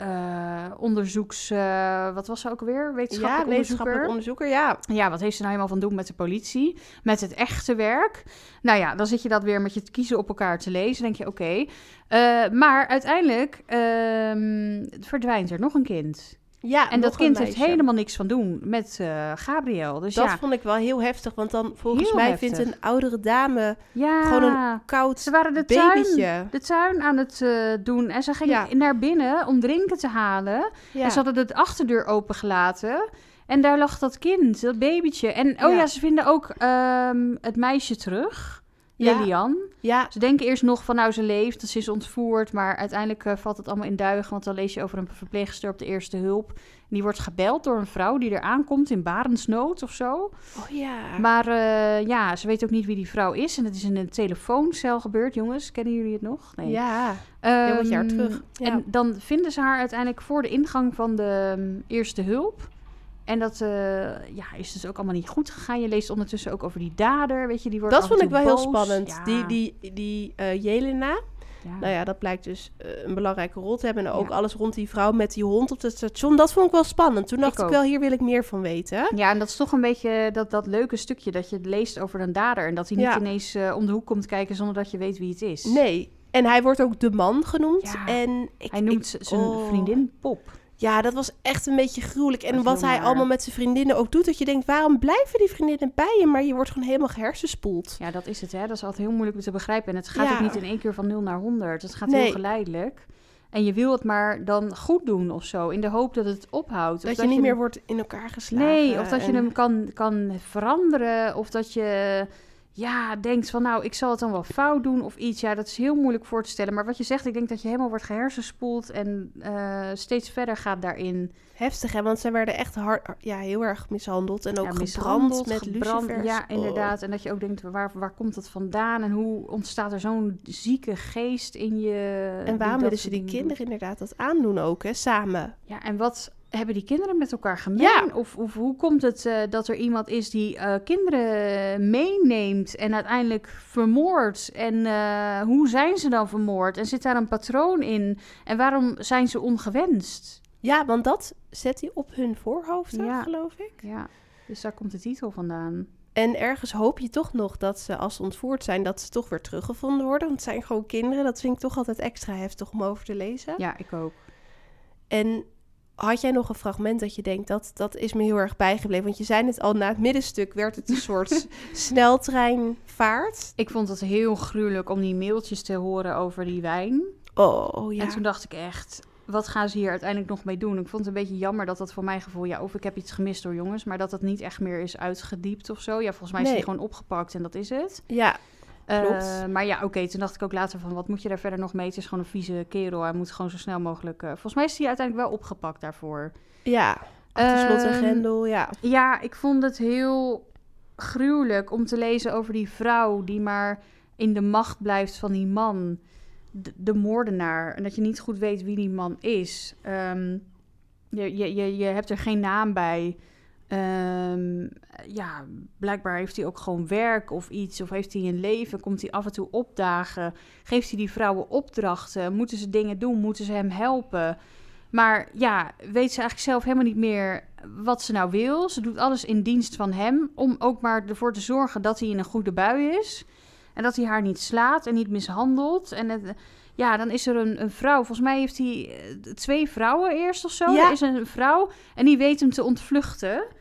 eh, onderzoeks... eh, wat was ze ook weer? ja, Wetenschappelijk wetenschappelijk onderzoeker? onderzoeker, ja. Ja, wat heeft ze nou helemaal van doen met de politie? Met het echte werk? Nou ja, dan zit je dat weer met je kiezen op elkaar te lezen. denk je, oké. Eh, maar uiteindelijk ehm, verdwijnt er nog een kind. Ja En dat een kind heeft helemaal niks van doen met eh, Gabriel. Dus Dat ja, vond ik wel heel heftig, want dan volgens Heel mij heftig. vindt een oudere dame ja. gewoon koud Ze waren de babytje. tuin, de tuin aan het eh, doen. En ze ging Ja. naar binnen om drinken te halen. En ze hadden de achterdeur opengelaten. En daar lag dat kind, dat babytje. En oh Ja. ja, ze vinden ook ehm, het meisje terug. Lilian. ja, Ze denken eerst nog van nou ze leeft, ze is ontvoerd. Maar uiteindelijk eh, valt het allemaal in duigen. Want dan lees je over een verpleegster op de eerste hulp. Die wordt gebeld door een vrouw die er aankomt in barensnood of zo. oh ja. Maar eh, ja, ze weet ook niet wie die vrouw is. En het is in een telefooncel gebeurd, jongens. Kennen jullie het nog? Nee. Ja, heel wat jaar Ehm, terug. Ja. En dan vinden ze haar uiteindelijk voor de ingang van de mm, eerste hulp. En dat eh, ja, is dus ook allemaal niet goed gegaan. Je leest ondertussen ook over die dader, weet je, die wordt dat vond ik wel heel spannend. Ja, Die, die, die eh, Jelena, ja. nou ja, dat blijkt dus eh, een belangrijke rol te hebben. En ook Ja. alles rond die vrouw met die hond op het station. Dat vond ik wel spannend. Toen dacht Ik wel, hier wil ik meer van weten. Ja, en dat is toch een beetje dat, dat leuke stukje dat je leest over een dader. En dat hij niet ineens om de hoek komt kijken zonder dat je weet wie het is. Nee. En hij wordt ook de man genoemd. En ik, Hij noemt ik- zijn oh. vriendin Pop. Ja, dat was echt een beetje gruwelijk. En wat hij allemaal met zijn vriendinnen ook doet. Dat je denkt, waarom blijven die vriendinnen bij je? Maar je wordt gewoon helemaal gehersenspoeld. Ja, dat is het, hè. Dat is altijd heel moeilijk te begrijpen. En het gaat Ja. ook niet in één keer van 0 naar 100. Het gaat Nee. heel geleidelijk. En je wil het maar dan goed doen of zo. In de hoop dat het ophoudt. Of Dat, je niet meer wordt in elkaar geslagen. Nee, of dat je hem kan, kan veranderen. Of dat je ja, denkt van nou, ik zal het dan wel fout doen of iets. Ja, dat is heel moeilijk voor te stellen. Maar wat je zegt, ik denk dat je helemaal wordt gehersenspoeld en eh, steeds verder gaat daarin. Heftig, hè? Want zij werden echt hard, ja, heel erg mishandeld. En ook Ja, mishandeld, met gebrand. lucifers. Ja, Oh. inderdaad. En dat je ook denkt, waar, waar komt dat vandaan? En hoe ontstaat er zo'n zieke geest in je? En waarom willen ze die kinderen inderdaad dat aandoen ook, hè? Samen. Ja, en wat hebben die kinderen met elkaar gemeen? Ja. Of, of hoe komt het eh, dat er iemand is die eh, kinderen meeneemt en uiteindelijk vermoordt? En eh, hoe zijn ze dan vermoord? En zit daar een patroon in? En waarom zijn ze ongewenst? Ja, want dat zet hij op hun voorhoofden, Ja. geloof ik. Ja, dus daar komt de titel vandaan. En ergens hoop je toch nog dat ze, als ze ontvoerd zijn, dat ze toch weer teruggevonden worden. Want het zijn gewoon kinderen. Dat vind ik toch altijd extra heftig om over te lezen. Ja, ik ook. En had jij nog een fragment dat je denkt, dat, dat is me heel erg bijgebleven? Want je zei het al, na het middenstuk werd het een soort sneltreinvaart. Ik vond het heel gruwelijk om die mailtjes te horen over die wijn. Oh, ja. En toen dacht ik echt, wat gaan ze hier uiteindelijk nog mee doen? Ik vond het een beetje jammer dat dat voor mijn gevoel, ja, of ik heb iets gemist door jongens, maar dat het niet echt meer is uitgediept of zo. Ja, volgens mij is Nee. die gewoon opgepakt en dat is het. Ja, Klopt. maar ja, oké, toen dacht ik ook later van, wat moet je daar verder nog mee? Het is gewoon een vieze kerel, hij moet gewoon zo snel mogelijk... eh, volgens mij is hij uiteindelijk wel opgepakt daarvoor. ja. Achter slot en Ehm, grendel, ja. Ja, ik vond het heel gruwelijk om te lezen over die vrouw die maar in de macht blijft van die man. de, de moordenaar. En dat je niet goed weet wie die man is. Ehm, je, je, je, je hebt er geen naam bij. Ehm, ja, blijkbaar heeft hij ook gewoon werk of iets. Of heeft hij een leven? Komt hij af en toe opdagen? Geeft hij die vrouwen opdrachten? Moeten ze dingen doen? Moeten ze hem helpen? Maar ja, weet ze eigenlijk zelf helemaal niet meer wat ze nou wil. Ze doet alles in dienst van hem. Om ook maar ervoor te zorgen dat hij in een goede bui is. En dat hij haar niet slaat en niet mishandelt. En het, ja, dan is er een, een vrouw. Volgens mij heeft hij eh, twee vrouwen eerst of zo. Ja. Er is een vrouw en die weet hem te ontvluchten.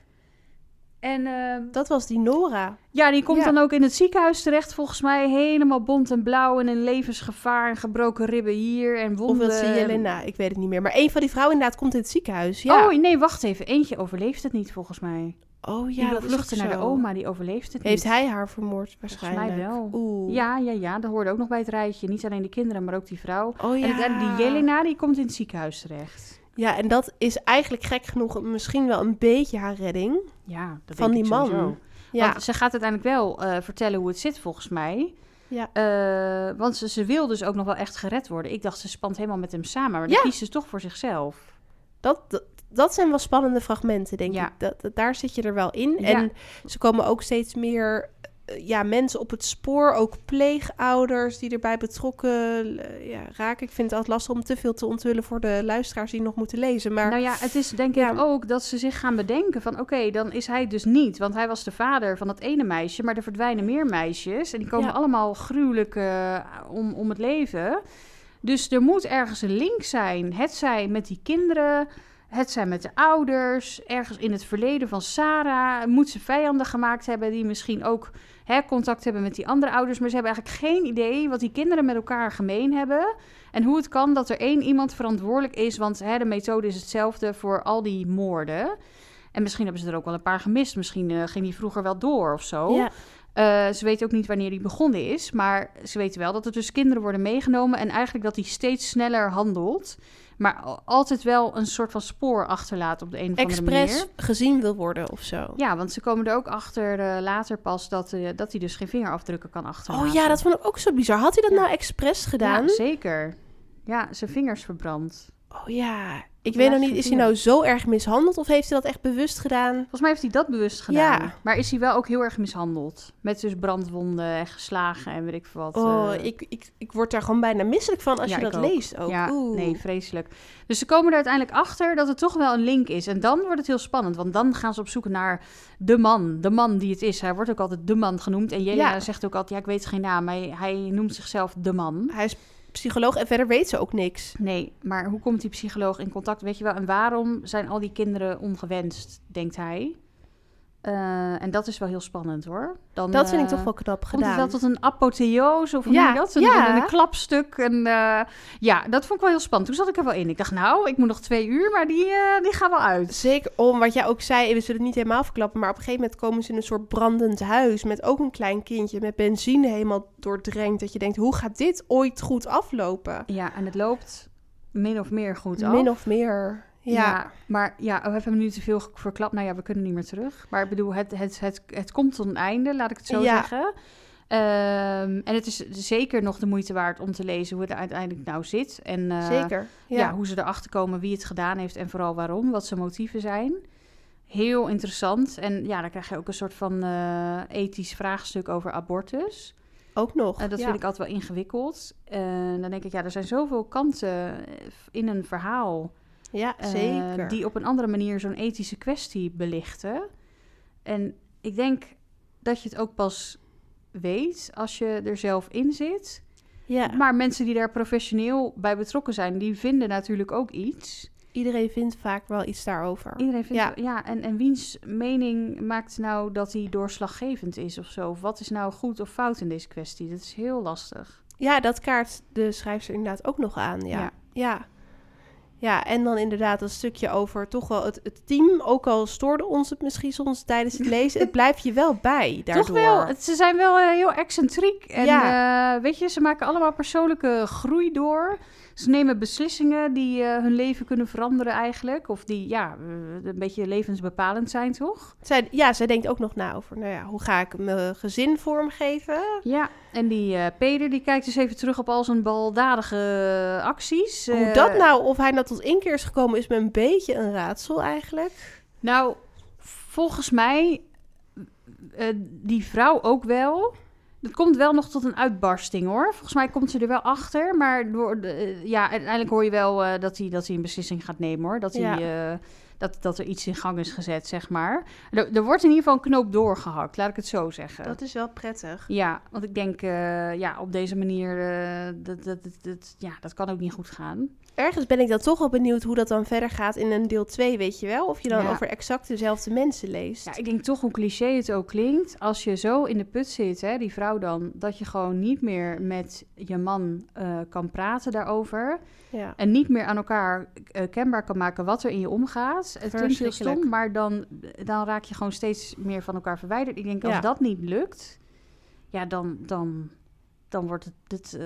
En eh, Dat was die Nora. ja, die komt Ja. dan ook in het ziekenhuis terecht, volgens mij. Helemaal bont en blauw en in levensgevaar. En gebroken ribben hier en Of wonden. dat ze Jelena, ik weet het niet meer. Maar een van die vrouwen inderdaad komt in het ziekenhuis. Ja. Oh, nee, wacht even. Eentje overleeft het niet, volgens mij. oh Die ja, vluchten ook naar de oma, die overleeft het Heeft niet. hij haar vermoord Volgens waarschijnlijk? mij wel. Oeh. Ja, ja, ja. Dat hoorde ook nog bij het rijtje. Niet alleen de kinderen, maar ook die vrouw. Oh ja. En die Jelena, die komt in het ziekenhuis terecht. Ja, en dat is eigenlijk gek genoeg misschien wel een beetje haar redding. Ja, dat Van die ik man. sowieso. Ja. Want ze gaat uiteindelijk wel eh, vertellen hoe het zit, volgens mij. Ja. Eh, want ze, ze wil dus ook nog wel echt gered worden. Ik dacht, ze spant helemaal met hem samen. Maar dan Ja. kiest ze toch voor zichzelf. Dat, dat, dat zijn wel spannende fragmenten, denk Ja. ik. Dat, dat- daar zit je er wel in. En ze komen ook steeds meer ja, mensen op het spoor. Ook pleegouders die erbij betrokken eh, ja, raken. Ik vind het altijd lastig om te veel te onthullen voor de luisteraars die nog moeten lezen. Maar Nou ja, het is denk Ja. ik ook dat ze zich gaan bedenken van... oké, dan is hij dus niet. Want hij was de vader van dat ene meisje. Maar er verdwijnen meer meisjes. En die komen Ja. allemaal gruwelijk eh, om, om het leven. Dus er moet ergens een link zijn. Het zij met die kinderen... Het zijn met de ouders. Ergens in het verleden van Sarah moet ze vijanden gemaakt hebben... die misschien ook hè, contact hebben met die andere ouders. Maar ze hebben eigenlijk geen idee wat die kinderen met elkaar gemeen hebben... En hoe het kan dat er één iemand verantwoordelijk is, want hè, de methode is hetzelfde voor al die moorden. En misschien hebben ze er ook wel een paar gemist. Misschien eh, ging die vroeger wel door of zo. ja, Eh, ze weten ook niet wanneer die begonnen is. Maar ze weten wel dat er dus kinderen worden meegenomen. En eigenlijk dat hij steeds sneller handelt. Maar al- altijd wel een soort van spoor achterlaat op de een of andere manier. expres gezien wil worden of zo. Ja, want ze komen er ook achter eh, later pas dat, eh, dat hij dus geen vingerafdrukken kan achterlaten. Oh ja, dat vond ik ook zo bizar. Had hij dat Ja. nou expres gedaan? Ja, zeker. Ja, zijn vingers verbrand. Oh ja. Ik Ja, weet nog niet, is hij nou zo erg mishandeld of heeft hij dat echt bewust gedaan? Volgens mij heeft hij dat bewust gedaan. Ja. Maar is hij wel ook heel erg mishandeld. Met dus brandwonden en geslagen en weet ik veel wat. Oh, eh. ik, ik, ik word daar gewoon bijna misselijk van als Ja, je dat ook. leest ook. Ja, Oeh. nee, vreselijk. Dus ze komen er uiteindelijk achter dat het toch wel een link is. En dan wordt het heel spannend, want dan gaan ze op zoek naar de man. De man die het is. Hij wordt ook altijd de man genoemd. En Jelena zegt ook altijd, ja, ik weet geen naam. Hij, hij noemt zichzelf de man. Hij is psycholoog en verder weet ze ook niks. Nee, maar hoe komt die psycholoog in contact? Weet je wel, en waarom zijn al die kinderen ongewenst, denkt hij? Eh, en dat is wel heel spannend hoor. Dan, Dat vind ik eh, toch wel knap gedaan. wel tot een apotheose of Ja, dat? Een, ja. een, klapstuk. En, eh, ja, dat vond ik wel heel spannend. Toen zat ik er wel in. Ik dacht, nou, ik moet nog twee uur, maar die, eh, die gaan wel uit. Zeker om wat jij ook zei, we zullen het niet helemaal verklappen, maar op een gegeven moment komen ze in een soort brandend huis met ook een klein kindje met benzine helemaal doordrenkt. Dat je denkt, hoe gaat dit ooit goed aflopen? Ja, en het loopt min of meer goed af. Min of meer. Ja. maar ja, oh, we hebben nu te veel verklapt. Nou ja, we kunnen niet meer terug. Maar ik bedoel, het, het, het, het komt tot een einde, laat ik het zo Ja. zeggen. Ehm, en het is zeker nog de moeite waard om te lezen hoe het uiteindelijk nou zit. En eh, Zeker. ja. Ja. hoe ze erachter komen wie het gedaan heeft en vooral waarom, wat zijn motieven zijn. Heel interessant. En ja, dan krijg je ook een soort van eh, ethisch vraagstuk over abortus. Ook nog. Eh, dat ja. vind ik altijd wel ingewikkeld. Eh, dan denk ik, ja, er zijn zoveel kanten in een verhaal. Ja, eh, zeker. die op een andere manier zo'n ethische kwestie belichten. En ik denk dat je het ook pas weet als je er zelf in zit. Ja. Maar mensen die daar professioneel bij betrokken zijn, die vinden natuurlijk ook iets. Iedereen vindt vaak wel iets daarover. Iedereen vindt, Ja. ja, en, en wiens mening maakt nou dat hij doorslaggevend is of zo? Of wat is nou goed of fout in deze kwestie? Dat is heel lastig. Ja, dat kaart de schrijfster inderdaad ook nog aan. Ja. Ja. ja. Ja, en dan inderdaad een stukje over toch wel het, het team. Ook al stoorde ons het misschien soms tijdens het lezen. het blijft je wel bij daardoor. Toch wel, het- ze zijn wel eh, heel excentriek. En Ja. eh, weet je, ze maken allemaal persoonlijke groei door. Ze nemen beslissingen die eh, hun leven kunnen veranderen eigenlijk. Of die ja, eh, een beetje levensbepalend zijn, toch? Zij, ja, zij denkt ook nog na over, nou ja, hoe ga ik mijn gezin vormgeven? Ja, en die eh, Peder die kijkt dus even terug op al zijn baldadige acties. Hoe dat nou, of hij nou tot inkeer is gekomen, is me een beetje een raadsel eigenlijk. Nou, volgens mij, die vrouw ook wel. Het komt wel nog tot een uitbarsting hoor. Volgens mij komt ze er wel achter. Maar door de, eh, ja, uiteindelijk hoor je wel eh, dat, hij, dat hij een beslissing gaat nemen hoor. Dat, Ja. hij, eh, dat, dat er iets in gang is gezet, zeg maar. Er, er wordt in ieder geval een knoop doorgehakt, laat ik het zo zeggen. Dat is wel prettig. Ja, want ik denk, eh, ja, op deze manier, eh, dat, dat, dat, dat- ja, dat kan ook niet goed gaan. Ergens ben ik dan toch wel benieuwd hoe dat dan verder gaat in een deel 2, weet je wel? Of je dan Ja. over exact dezelfde mensen leest. Ja, ik denk toch hoe cliché het ook klinkt. Als je zo in de put zit, hè, die vrouw dan, dat je gewoon niet meer met je man eh, kan praten daarover. Ja. En niet meer aan elkaar kenbaar kan maken wat er in je omgaat. Het klinkt heel stom, maar dan, dan raak je gewoon steeds meer van elkaar verwijderd. Ik denk, als Ja. dat niet lukt, ja, dan, dan, dan wordt het, het, eh,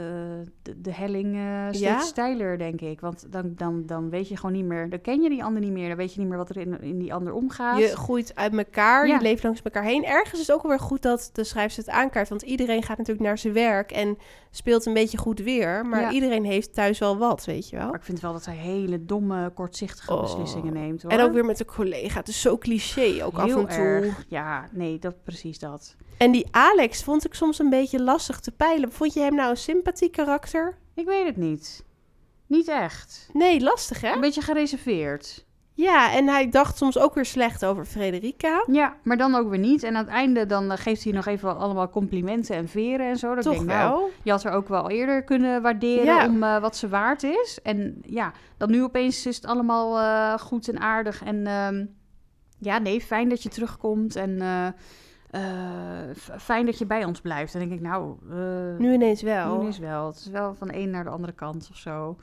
de, de helling eh, steeds Ja? steiler, denk ik. Want dan, dan, dan weet je gewoon niet meer, dan ken je die ander niet meer. Dan weet je niet meer wat er in, in die ander omgaat. Je groeit uit elkaar, Ja. je leeft langs elkaar heen. Ergens is het ook wel weer goed dat de schrijfster het aankaart. Want iedereen gaat natuurlijk naar zijn werk en speelt een beetje goed weer. Maar Ja. iedereen heeft thuis wel wat, weet je wel. Maar ik vind wel dat hij hele domme, kortzichtige Oh. beslissingen neemt. Hoor. En ook weer met de collega. Het is zo cliché ook af en toe. erg. Ja, nee, dat, precies dat. En die Alex vond ik soms een beetje lastig te peilen. Vond je hem nou een sympathiek karakter? Ik weet het niet. Niet echt. Nee, lastig hè? Een beetje gereserveerd. Ja, en hij dacht soms ook weer slecht over Frederica. Ja, maar dan ook weer niet. En aan het einde dan eh, geeft hij nog even allemaal complimenten en veren en zo. Dat Toch ik denk, nou, wel? je had er ook wel eerder kunnen waarderen Ja. om eh, wat ze waard is. En ja, dan nu opeens is het allemaal eh, goed en aardig. En ehm, ja, nee, fijn dat je terugkomt. En eh, fijn dat je bij ons blijft. Dan denk ik, nou... eh, Nu ineens wel. Nu is wel. Het is wel van de een naar de andere kant of zo.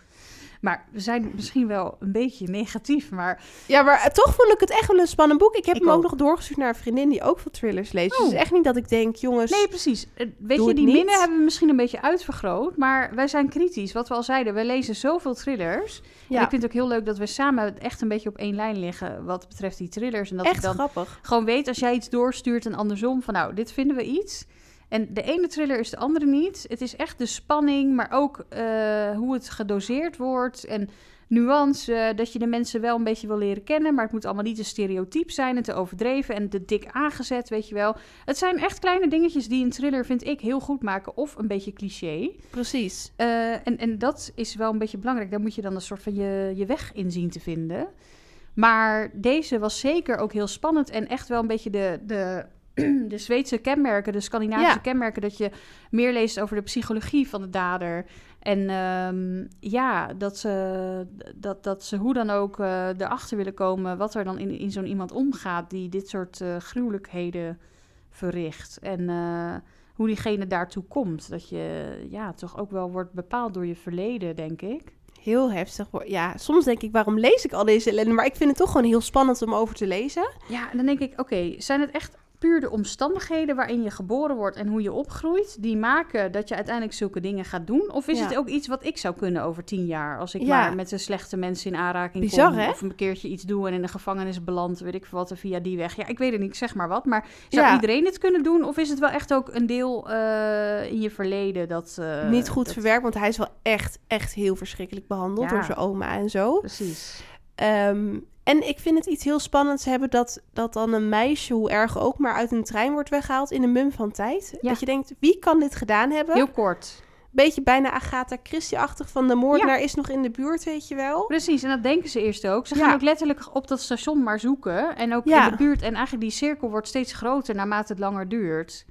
Maar we zijn misschien wel een beetje negatief. Maar Ja, maar eh, toch vond ik het echt wel een spannend boek. Ik heb Ik hem ook, ook. nog doorgestuurd naar een vriendin die ook veel thrillers leest. Dus Oh. het is echt niet dat ik denk, jongens... nee, precies. Eh, Weet je, die minnen hebben we misschien een beetje uitvergroot. Maar wij zijn kritisch. Wat we al zeiden, we lezen zoveel thrillers. ja, En ik vind het ook heel leuk dat we samen echt een beetje op één lijn liggen. Wat betreft die thrillers. En dat ik echt dan grappig. gewoon weet als jij iets doorstuurt en andersom. Van nou, dit vinden we iets. En de ene thriller is de andere niet. Het is echt de spanning, maar ook eh, hoe het gedoseerd wordt. En nuance, eh, dat je de mensen wel een beetje wil leren kennen. Maar het moet allemaal niet te stereotyp zijn en te overdreven en te dik aangezet, weet je wel. Het zijn echt kleine dingetjes die een thriller, vind ik, heel goed maken. Of een beetje cliché. Precies. Eh, en, en dat is wel een beetje belangrijk. Daar moet je dan een soort van je, je weg in zien te vinden. Maar deze was zeker ook heel spannend en echt wel een beetje de, de, de Zweedse kenmerken, de Scandinavische Ja. kenmerken, dat je meer leest over de psychologie van de dader. En ehm, ja, dat ze, dat, dat ze hoe dan ook eh, erachter willen komen wat er dan in, in zo'n iemand omgaat die dit soort eh, gruwelijkheden verricht. En eh, hoe diegene daartoe komt. Dat je ja, toch ook wel wordt bepaald door je verleden, denk ik. Heel heftig. Ja, soms denk ik, waarom lees ik al deze ellende? Maar ik vind het toch gewoon heel spannend om over te lezen. Ja, en dan denk ik, oké, zijn het echt puur de omstandigheden waarin je geboren wordt en hoe je opgroeit, die maken dat je uiteindelijk zulke dingen gaat doen? Of is Ja. het ook iets wat ik zou kunnen over tien jaar, als ik Ja. maar met de slechte mensen in aanraking Bizar, kom, hè? of een keertje iets doe en in de gevangenis beland, weet ik wat, via die weg. Ja, ik weet het niet, zeg maar wat. Maar zou Ja. iedereen dit kunnen doen, of is het wel echt ook een deel eh, in je verleden dat... eh, Niet goed dat- verwerkt, want hij is wel echt, echt heel verschrikkelijk behandeld door zijn oma en zo. Precies. Ehm, en ik vind het iets heel spannends hebben dat, dat dan een meisje, hoe erg ook, maar uit een trein wordt weggehaald in een mum van tijd. Ja. Dat je denkt, wie kan dit gedaan hebben? Heel kort. Beetje bijna Agatha Christie-achtig van de moordenaar is nog in de buurt, weet je wel. Precies, en dat denken ze eerst ook. Ze Ja. gaan ook letterlijk op dat station maar zoeken. En ook in de buurt. En eigenlijk die cirkel wordt steeds groter naarmate het langer duurt.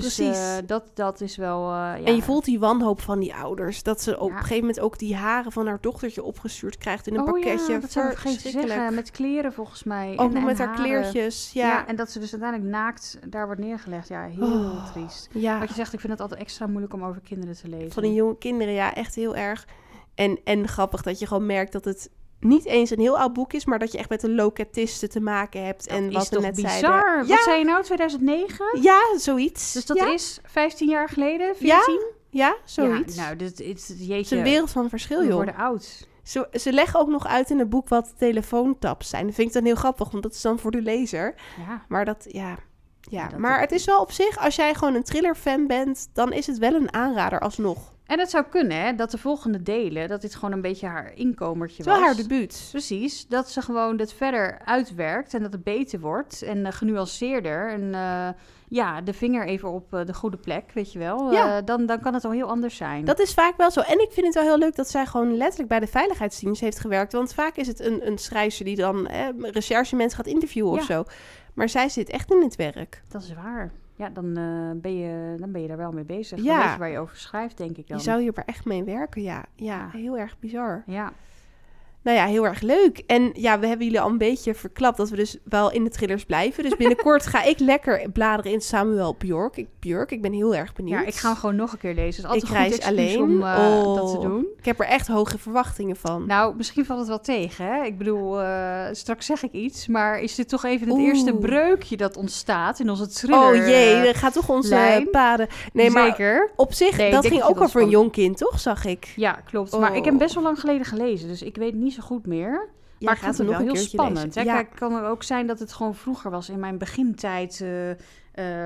Dus Precies. eh, dat, dat is wel... eh, ja. En je voelt die wanhoop van die ouders. Dat ze op Ja. een gegeven moment ook die haren van haar dochtertje opgestuurd krijgt in een oh, pakketje. Ja, dat Verschrikkelijk. zeggen. Met kleren volgens mij. Ook En- met haar haren. kleertjes. Ja. Ja, en dat ze dus uiteindelijk naakt daar wordt neergelegd. Ja, heel Oh. triest. ja. Wat je zegt, ik vind het altijd extra moeilijk om over kinderen te lezen. van die jonge kinderen. Ja, echt heel erg. En, en grappig dat je gewoon merkt dat het niet eens een heel oud boek is, maar dat je echt met een locatiste te maken hebt. Dat en is wat we toch net bizar? zeiden. Wat Ja, zei je nou, 2009? ja, zoiets. Dus dat ja. is 15 jaar geleden, 14? Ja. Ja, zoiets. Ja, nou, dit, dit, het jeetje. is een wereld van verschil, we joh. worden oud. Ze, ze leggen ook nog uit in het boek wat telefoontaps zijn. Dat vind ik dan heel grappig, want dat is dan voor de lezer. Ja. Maar dat, ja... Ja, maar het is wel op zich, als jij gewoon een thriller-fan bent, dan is het wel een aanrader alsnog. En het zou kunnen, hè, dat de volgende delen, dat dit gewoon een beetje haar inkomertje is wel was. haar debuut. Precies, dat ze gewoon dit verder uitwerkt en dat het beter wordt en eh, genuanceerder. En eh, ja, de vinger even op eh, de goede plek, weet je wel. Ja. Dan, dan kan het al heel anders zijn. Dat is vaak wel zo. En ik vind het wel heel leuk dat zij gewoon letterlijk bij de veiligheidsdienst heeft gewerkt. Want vaak is het een, een schrijfster die dan eh, recherchemensen gaat interviewen of zo. Maar zij zit echt in het werk. Dat is waar. Ja, dan, eh, ben je, dan ben je daar wel mee bezig. Dan Ja. weet je waar je over schrijft, denk ik dan. Je zou hier maar echt mee werken, ja. Ja, Ja. heel erg bizar. Ja, Nou ja, heel erg leuk. En ja, we hebben jullie al een beetje verklapt dat we dus wel in de thrillers blijven. Dus binnenkort ga ik lekker bladeren in Samuel Bjork. Ik, Björk, ik ben heel erg benieuwd. ja, ik ga hem gewoon nog een keer lezen. Het is Ik altijd goed excuus alleen. om eh, dat te Oh. doen. Ik heb er echt hoge verwachtingen van. Nou, misschien valt het wel tegen, hè? Ik bedoel, eh, straks zeg ik iets, maar is dit toch even het Oeh. eerste breukje dat ontstaat in onze thriller? oh jee, eh, dat gaat toch onze lijn. paden... Nee, maar Zeker. op zich, Nee, ik dat ging ook over een jong kind, toch? Zag ik. Ja, klopt. Maar ik heb Oh. hem best wel lang geleden gelezen, dus ik weet niet zo goed meer. Jij maar ik hem het nog heel spannend. Hè? Ja. Kijk, kan er ook zijn dat het gewoon vroeger was in mijn begintijd. eh,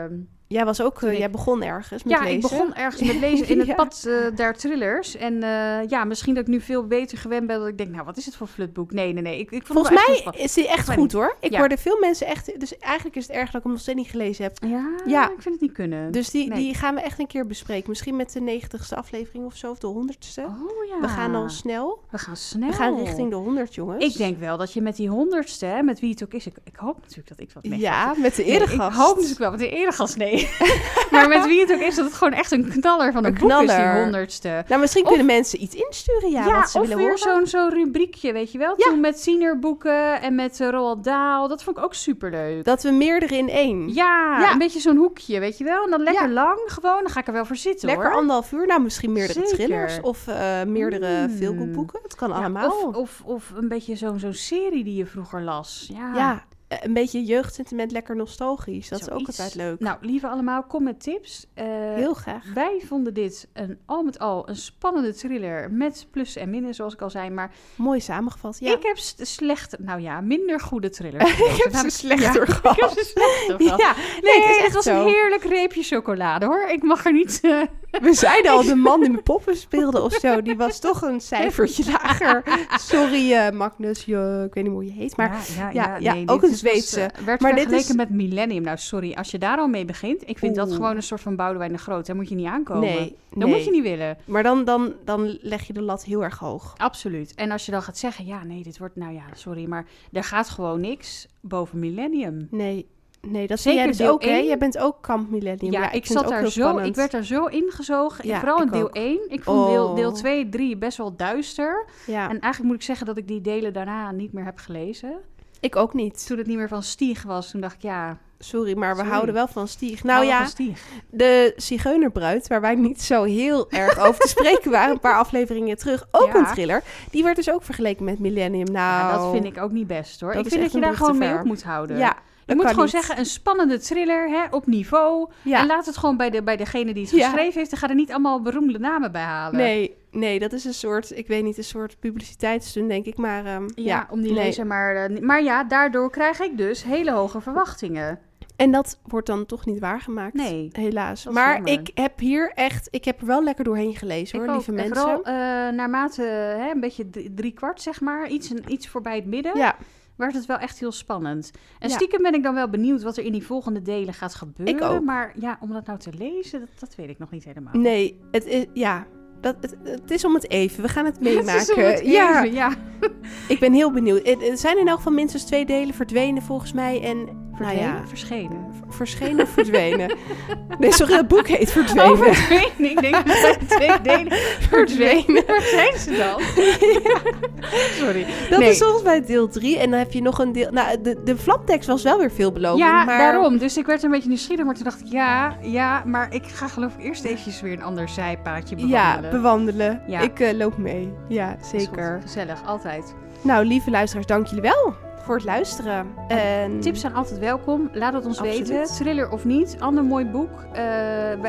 ehm, Jij was ook, eh, jij begon ergens met ja, lezen. ik begon ergens met lezen in het Ja. pad eh, der thrillers. En eh, ja, misschien dat ik nu veel beter gewend ben. Dat ik denk, nou, wat is het voor flutboek? Nee, nee, nee. Ik, ik Volgens mij is die echt goed hoor. Ik Ja. hoorde veel mensen echt... Dus eigenlijk is het erg dat ik hem nog steeds niet gelezen heb. Ja, Ja. ik vind het niet kunnen. Dus die, Nee. die gaan we echt een keer bespreken. Misschien met de negentigste aflevering of zo, of de honderdste. Oh ja. We gaan al snel. We gaan snel. We gaan richting de honderd, jongens. Ik denk wel dat je met die honderdste, met wie het ook is. Ik, ik hoop natuurlijk dat ik wat mee Ja, met de Nee, eregast. Ik hoop natuurlijk wel met de eregast, nee. maar met wie het ook is, dat het gewoon echt een knaller van een, Een boek is, die knaller. honderdste. Nou, misschien Of- kunnen mensen iets insturen, ja, wat ze of willen weer zo'n zo'n rubriekje, weet je wel? Ja. Toen met Sienerboeken en met uh, Roald Dahl. Dat vond ik ook superleuk. Dat we meerdere in één. Ja, Ja. een beetje zo'n hoekje, weet je wel? En dan lekker lang gewoon, dan ga ik er wel voor zitten Lekker hoor. anderhalf uur. Nou, misschien meerdere Zeker. thrillers of eh, meerdere Mm. veelboeken. Het kan allemaal. of, of, of een beetje zo'n zo'n serie die je vroeger las. Ja, eh, een beetje jeugdsentiment, lekker nostalgisch. Dat is ook altijd leuk. Nou, lieve allemaal, kom met tips. Eh, Heel graag. Wij vonden dit een, al met al een spannende thriller met plus en minnen, zoals ik al zei. Maar Mooi samengevat. Ja. ik heb s- slechte, nou ja, minder goede thrillers. gelezen. ik heb ze slechter Ja, gehad. Ik heb ze slechter gehad. Ja, Nee, nee, het is het echt was zo. een heerlijk reepje chocolade hoor. Ik mag er niet. eh, We zeiden al, de man die met poppen speelde of zo, die was toch een cijfertje lager. Sorry, eh, Magnus, je, ik weet niet hoe je heet, maar ja, ja, ja, ook een dit Zweedse. Was, eh, werd Maar dit vergeleken is- met Millennium. Nou, sorry, als je daar al mee begint. Ik vind dat gewoon een soort van Boudewijn de Groot. Daar moet je niet aankomen. nee, Dat nee. moet je niet willen. Maar dan, dan, dan leg je de lat heel erg hoog. Absoluut. En als je dan gaat zeggen, ja, nee, dit wordt, nou ja, sorry, maar er gaat gewoon niks boven Millennium. Nee, nee dat zie Zeker jij dus deel ook, hè? Jij bent ook kamp millennium. Ja, Ja, ik, zat daar zo, spannend. ik werd daar zo ingezogen. Ja, Vooral in deel ook. 1. Ik vond deel, deel Oh. 2, 3 best wel duister. Ja, En eigenlijk moet ik zeggen dat ik die delen daarna niet meer heb gelezen. ik ook niet. Toen het niet meer van Stieg was, toen dacht ik, ja, Sorry, maar we Sorry. houden wel van Stieg. nou Nou ja, Stieg. de Zigeunerbruid, waar wij niet zo heel erg over te spreken waren, een paar afleveringen terug, ook Ja. een thriller. Die werd dus ook vergeleken met Millennium. Nou, Ja, dat vind ik ook niet best hoor. dat ik vind dat je daar gewoon mee op moet houden. Ja, je moet gewoon niet. zeggen, een spannende thriller hè, op niveau. Ja. En laat het gewoon bij, de, bij degene die het Ja. geschreven heeft. En ga er niet allemaal beroemde namen bij halen. Nee, nee, dat is een soort, ik weet niet, een soort publiciteitsstunt, denk ik. Maar ehm, Ja, ja, om die nee. lezer maar... eh, maar ja, daardoor krijg ik dus hele hoge verwachtingen. En dat wordt dan toch niet waargemaakt. Nee. Helaas. Maar jammer. ik heb hier echt, ik heb er wel lekker doorheen gelezen hoor, ik ook. lieve En mensen. Vooral eh, naarmate hè, een beetje drie, drie kwart, zeg maar, iets, iets voorbij het midden, Ja, werd het wel echt heel spannend. En Ja. stiekem ben ik dan wel benieuwd wat er in die volgende delen gaat gebeuren. Ik ook. Maar ja, om dat nou te lezen, dat, dat weet ik nog niet helemaal. nee, het is, ja, dat, het, het is om het even. We gaan het meemaken. het ja, even, ja. ik ben heel benieuwd. Er er zijn in elk geval minstens twee delen verdwenen volgens mij. En Verdwenen, nou ja, verschenen. Verschenen of verdwenen. nee, sorry, het boek heet Verdwenen. Oh, verdwenen. Ik denk dat twee delen verdwenen. Waar zijn ze dan? Sorry. Dat Nee. is volgens mij deel 3. En dan heb je nog een deel... Nou, de, de flaptekst was wel weer veelbelovend. Ja, maar... daarom. Dus ik werd een beetje nieuwsgierig, maar toen dacht ik, ja, ja, maar ik ga geloof ik eerst eventjes weer een ander zijpaadje bewandelen. Ja, bewandelen. Ja. Ik eh, loop mee. Ja, Dat zeker. Gezellig, altijd. Nou, lieve luisteraars, dank jullie wel voor het luisteren. En... Tips zijn altijd welkom. Laat het ons Absoluut. weten. Thriller of niet. Ander mooi boek. Eh,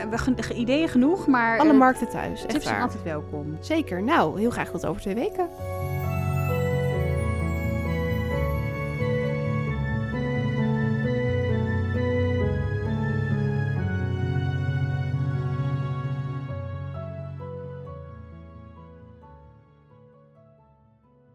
we, ge- ideeën genoeg, maar Alle eh, markten thuis, echt tips zijn waar. altijd welkom. Zeker. Nou, heel graag tot over twee weken.